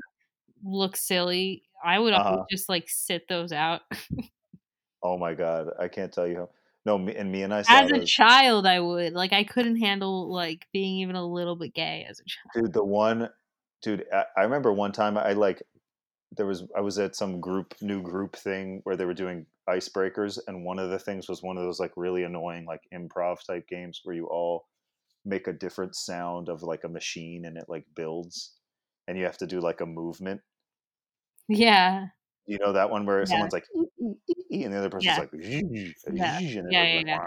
look silly. I would Uh-huh. just like sit those out. [LAUGHS] oh my god, I can't tell you how. No, me, and me and I As a those. child, I would like I couldn't handle like being even a little bit gay as a child. dude. The one, dude. I, I remember one time I like there was I was at some group new group thing where they were doing icebreakers, and one of the things was one of those like really annoying like improv type games where you all make a different sound of like a machine and it like builds, and you have to do like a movement. Yeah, You know that one where Yeah. someone's like, and the other person's Yeah. like, Yeah. and Yeah, like, yeah.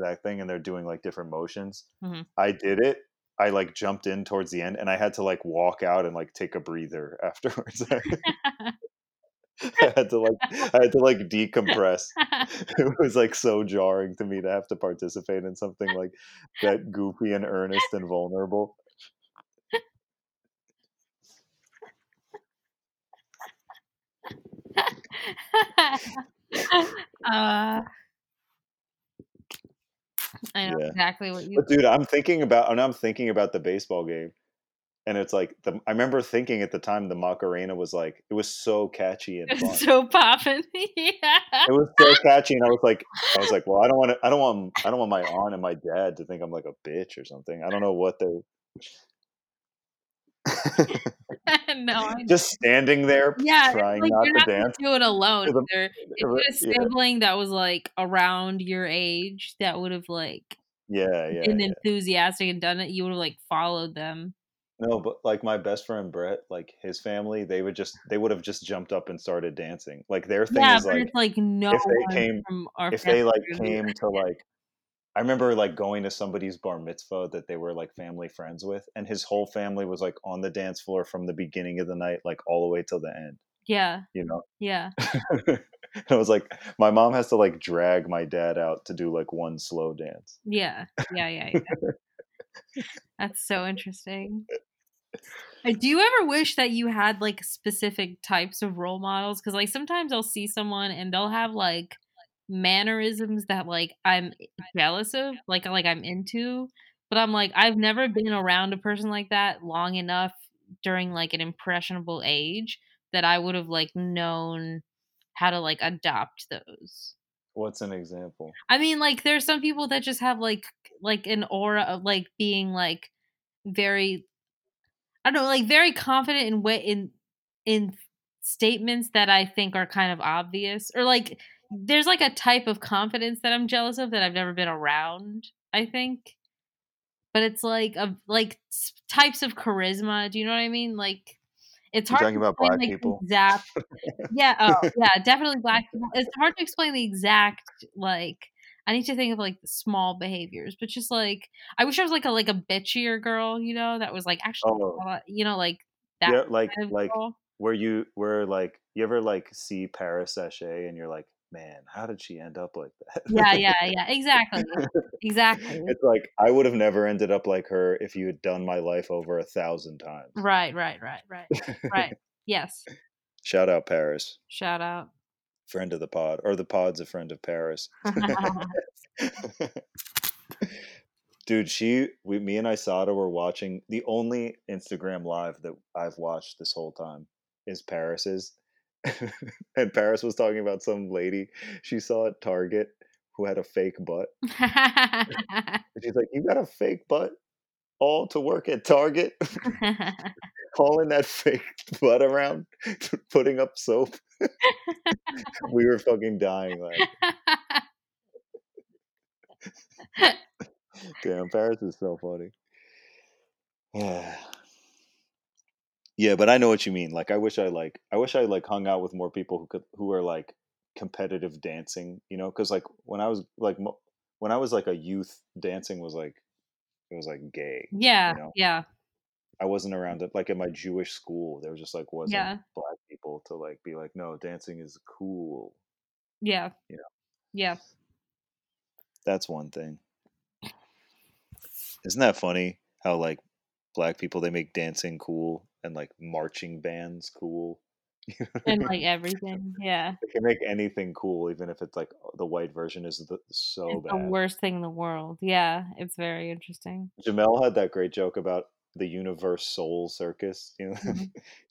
That thing, and they're doing like different motions. Mhm. I did it. I like jumped in towards the end, and I had to like walk out and like take a breather [LAUGHS] afterwards. I [LAUGHS] had to like I had to like decompress. [LAUGHS] It was like so jarring to me to have to participate in something like that goofy and earnest and vulnerable. uh, I know Yeah. exactly what you. But dude, I'm thinking about and I'm thinking about the baseball game. And it's like the I remember thinking at the time the Macarena was like it was so catchy and fun. so popping. [LAUGHS] yeah. it was so catchy and I was like I was like, well, I don't want to I don't want I don't want my aunt and my dad to think I'm like a bitch or something. I don't know what they [LAUGHS] [LAUGHS] no, just standing there yeah, trying like not to not dance. do it alone. the- Either. If you had a yeah, sibling that was like around your age that would have like yeah, yeah, been yeah. enthusiastic and done it, you would have like followed them. No, but like my best friend Brett, like his family, they would just they would have just jumped up and started dancing. Like their thing Yeah, is like like no if they came- if they like came to [LAUGHS] like I remember like going to somebody's bar mitzvah that they were like family friends with, and his whole family was like on the dance floor from the beginning of the night, like all the way till the end. Yeah, You know, yeah. [LAUGHS] I was like, my mom has to like drag my dad out to do like one slow dance. Yeah, yeah, yeah, yeah. That's so interesting. Uh, Do you ever wish that you had like specific types of role models? Because like sometimes I'll see someone and they'll have like mannerisms that like I'm jealous of, like like I'm into, but I'm like I've never been around a person like that long enough during like an impressionable age that I would have like known how to like adopt those. What's an example? I mean, like there's some people that just have like like an aura of like being like very I don't know, like very confident in way in in statements that I think are kind of obvious. Or like there's like a type of confidence that I'm jealous of that I've never been around, I think. But it's like a like types of charisma, do you know what I mean? Like it's You hard talking to about black like, people? Exact, [LAUGHS] yeah, oh, yeah, definitely black [LAUGHS] people. It's hard to explain the exact like. I need to think of like small behaviors, but just like I wish I was like a like a bitchier girl, you know, that was like actually, Oh. you know, like that Yeah, like kind of like girl. where you where like you ever like see Paris Sachet and you're like, man, how did she end up like that? Yeah, yeah, yeah, exactly, exactly. it's like I would have never ended up like her if you had done my life over a thousand times. Right, right, right, right, right. [LAUGHS] Yes. Shout out Paris, Shout out. friend of the pod, or the pod's a friend of Paris. [LAUGHS] [LAUGHS] Dude, she, we, me and Isada were watching the only Instagram live that I've watched this whole time is Paris's. [LAUGHS] and Paris was talking about some lady she saw at Target who had a fake butt. [LAUGHS] She's like, You got a fake butt? All to work at Target? [LAUGHS] Hauling that fake butt around, putting up soap. we were fucking dying. Like, damn, Paris is so funny. [SIGHS] yeah, but I know what you mean. Like, I wish I like, I wish I like hung out with more people who could, who are like competitive dancing. You know, because like when I was like, mo- when I was like a youth, dancing was like, it was like gay. yeah, know? yeah, I wasn't around it. Like at my Jewish school, there was just like wasn't Yeah. black people to like be like, no, dancing is cool. yeah, You know. yeah. That's one thing. Isn't that funny? How like black people they make dancing cool and like marching bands cool. You know And [LAUGHS] like everything. Yeah. They can make anything cool, even if it's like the white version is the, so it's the bad. worst thing in the world. Yeah, it's very interesting. Jamel had that great joke about the UniverSoul Circus. You know, [LAUGHS] Mhm.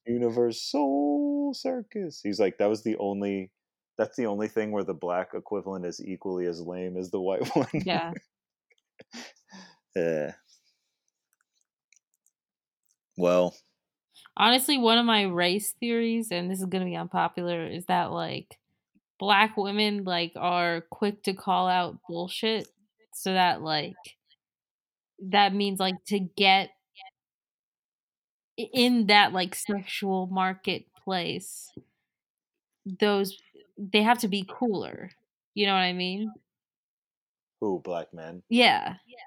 UniverSoul Circus. He's like, that was the only. That's the only thing where the black equivalent is equally as lame as the white [LAUGHS] one. Yeah. yeah. Well, Honestly, one of my race theories, and this is gonna be unpopular, is that like black women like are quick to call out bullshit. So that like that means like to get in that like sexual marketplace, those they have to be cooler. You know what I mean? who black men Yeah. Yeah.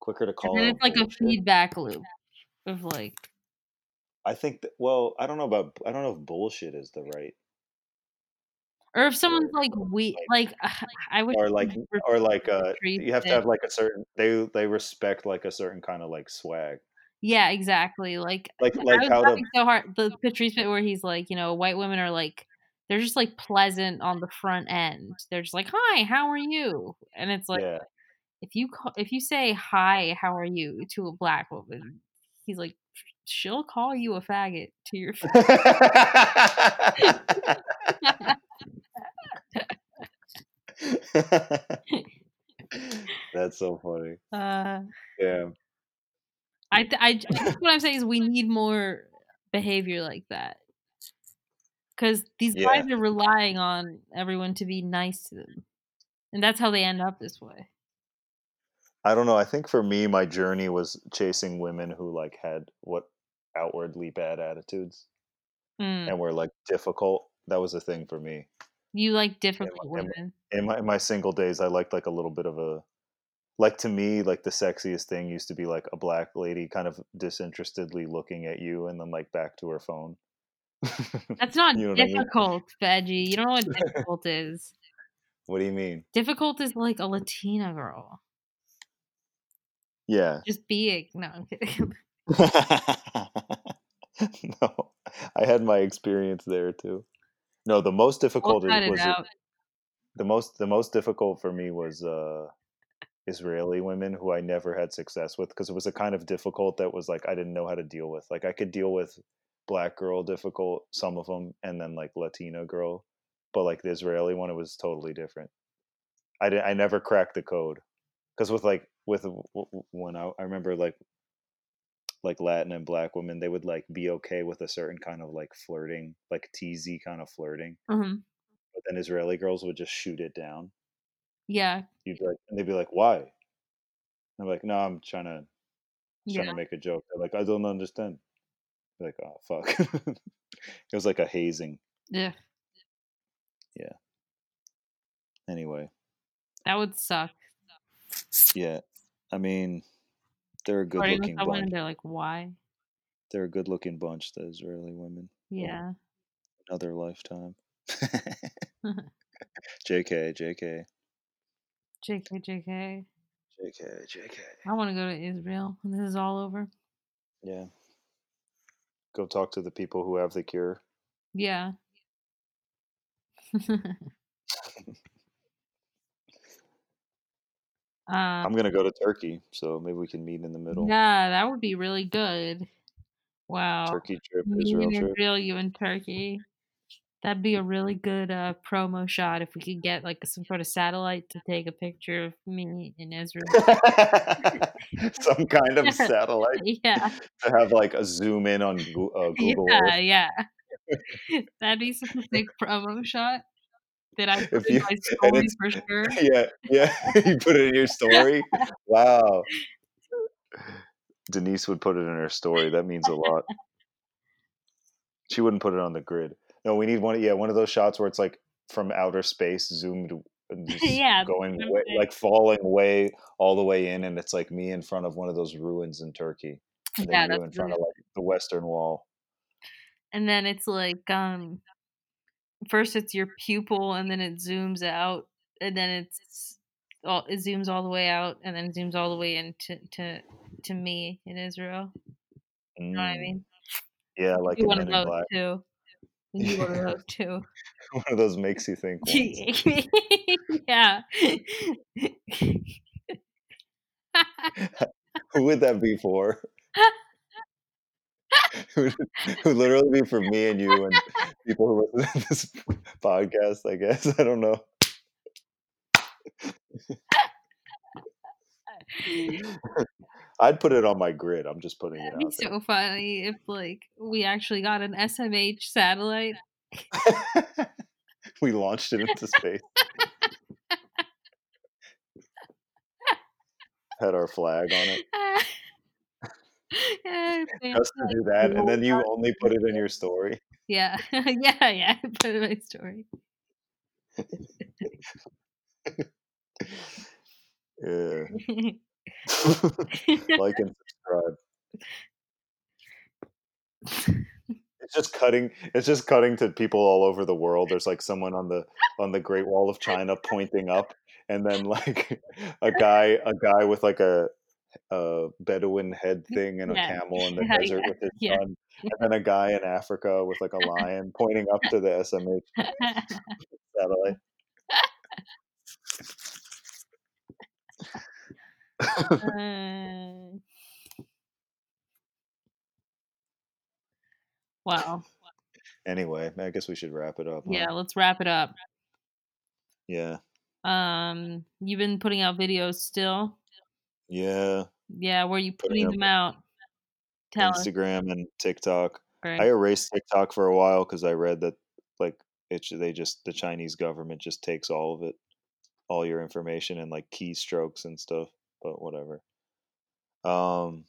Quicker to call And it's like a feedback loop of like I think that. Well, I don't know about. I don't know if bullshit is the right or if someone's like we like I wish or like or like uh you have to have like a certain they they respect like a certain kind of like swag Yeah, exactly. Like like I like was how the so hard the Patrice bit where he's like, you know, white women are like they're just like pleasant on the front end. They're just like, "Hi, how are you?" And it's like yeah if you call, if you say "Hi, how are you?" to a black woman, he's like, she'll call you a faggot to your face. [LAUGHS] That's so funny. [LAUGHS] Uh, Yeah. I, th- I, j- I think what I'm saying is we need more behavior like that. Because these Yeah. guys are relying on everyone to be nice to them. And that's how they end up this way. I don't know. I think for me, my journey was chasing women who like had what outwardly bad attitudes Mm. and were like difficult. That was a thing for me. You like difficult am- women. In my in my single days, I liked like a little bit of a like to me like the sexiest thing used to be like a black lady kind of disinterestedly looking at you and then like back to her phone. [LAUGHS] That's not You know what I mean? difficult, Veggie. You don't know what difficult is. [LAUGHS] what do you mean? Difficult is like a Latina girl. Yeah. Just being. No, I'm kidding. [LAUGHS] [LAUGHS] no, I had my experience there too. No, the most We'll difficult is, it was out. the most the most difficult for me was uh Israeli women who I never had success with because it was a kind of difficult that was like I didn't know how to deal with. Like I could deal with black girl difficult some of them and then like Latina girl, but like the Israeli one it was totally different. I didn't. I never cracked the code because with like with when I, I remember like like Latin and black women they would like be okay with a certain kind of like flirting like teasy kind of flirting hmm but then Israeli girls would just shoot it down Yeah. you'd like, and they'd be like, "Why?" And I'm like, "No, I'm trying to just trying Yeah. to make a joke." They're like, "I don't understand." Be like, "Oh fuck!" [LAUGHS] it was like a hazing. Yeah. Yeah. Anyway, That would suck. yeah, I mean, they're a Flirting with good-looking someone bunch. and they're like, why? They're a good-looking bunch, the Israeli women. Yeah. Another lifetime. [LAUGHS] [LAUGHS] JK, JK, JK, JK. JK, JK. I want to go to Israel when this is all over. Yeah. Go talk to the people who have the cure. Yeah. [LAUGHS] um, I'm gonna go to Turkey, so maybe we can meet in the middle. yeah, that would be really good. Wow. Turkey trip, Me Israel trip. Israel, you in Turkey. That'd be a really good uh, promo shot if we could get like some sort of satellite to take a picture of me in Israel. [LAUGHS] Some kind of [LAUGHS] satellite yeah, to have like a zoom in on uh, [LAUGHS] Google yeah, Earth. yeah. That'd be such a big promo shot that I put If in you- my [LAUGHS] story for sure. [LAUGHS] Yeah, yeah. [LAUGHS] you put it in your story. Wow. Denise would put it in her story. That means a lot. She wouldn't put it on the grid. No, we need one. Yeah, one of those shots where it's like from outer space, zoomed, Yeah, going way, like falling way all the way in, and it's like me in front of one of those ruins in Turkey, Yeah, you that's in front of like the Western Wall. and then it's like um first it's your pupil and then it zooms out and then it's all it zooms all the way out and then it zooms all the way into to to me in Israel. You know what I Mm, mean? Yeah, like you of those Black. too. One of those too. [LAUGHS] One of those makes you think. [LAUGHS] yeah. [LAUGHS] Who would that be for? [LAUGHS] who, would literally be for me and you and people who listen to this podcast, I guess. I don't know. [LAUGHS] I'd put it on my grid. I'm just putting it That'd be out there. so funny if like we actually got an SMH satellite. [LAUGHS] we launched it into space. Had our flag on it. [LAUGHS] Yeah, [LAUGHS] Just to do that, and then you only put it in your story. Yeah, [LAUGHS] yeah, yeah. I put it in my story. Yeah. like and subscribe. It's just cutting. It's just cutting to people all over the world. There's like someone on the on the Great Wall of China pointing up, and then like a guy, a guy with like a a Bedouin head thing and a Yeah. camel in the [LAUGHS] Yeah, desert yeah, with his yeah. son, and then a guy in Africa with like a lion pointing up to the SMH [LAUGHS] satellite. Uh, wow. Anyway, I guess we should wrap it up. huh? Yeah, let's wrap it up. Yeah. Um, you've been putting out videos still. Yeah. Yeah, where you Putting them out? Tell us. Instagram and TikTok. Great. I erased TikTok for a while because I read that like it they just the Chinese government just takes all of it, all your information and like keystrokes and stuff. But whatever. Um,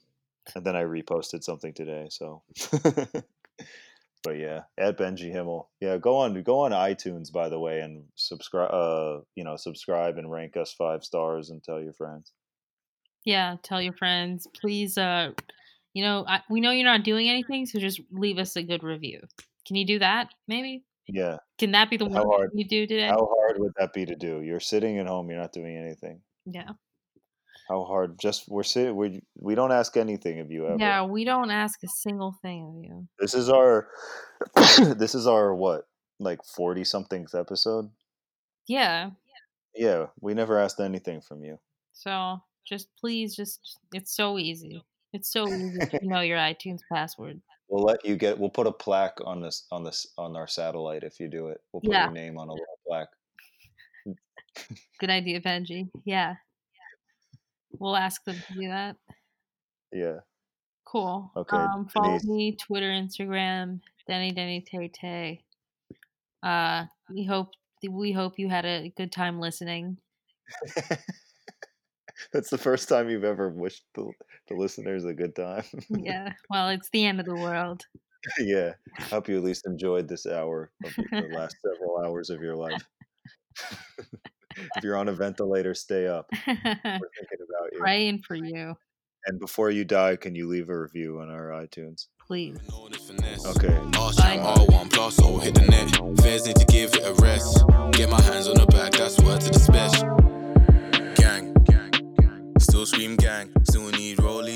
and then I reposted something today. So, [LAUGHS] but yeah, at Benjy Himmel. Yeah, go on go on iTunes by the way and subscribe. Uh, you know, subscribe and rank us five stars and tell your friends. Yeah, tell your friends. Please, uh, you know, I, we know you're not doing anything, so just leave us a good review. Can you do that? Maybe. Yeah. Can that be the How one hard? you do today? How hard would that be to do? You're sitting at home. You're not doing anything. yeah. How hard? Just we're sitting. We we don't ask anything of you ever. Yeah, we don't ask a single thing of you. This is our. [CLEARS THROAT] this is our what? Like forty somethings episode. Yeah. Yeah, we never asked anything from you. So just please, just it's so easy. It's so easy to [LAUGHS] know your iTunes password. We'll let you get. We'll put a plaque on this on this on our satellite if you do it. We'll put Yeah. your name on a little plaque. Good idea, Benjy. Yeah. We'll ask them to do that. Yeah. Cool. Okay, Um, follow Denise. me, Twitter, Instagram, Deni Deni Tay Tay. Uh, we hope we hope you had a good time listening. [LAUGHS] [LAUGHS] That's the first time you've ever wished the, the listeners a good time. [LAUGHS] Yeah. Well, it's the end of the world. yeah. Hope you at least enjoyed this hour of the last [LAUGHS] several hours of your life. if you're on a ventilator, stay up. We're thinking about you. Praying for you, And before you die, can you leave a review on our iTunes? please. Know this finesse. Okay. Champ, R1 plus, hit the net. Fairs need to give it a rest. Get my hands on the back, that's word to the special. Still scream gang, still need rollie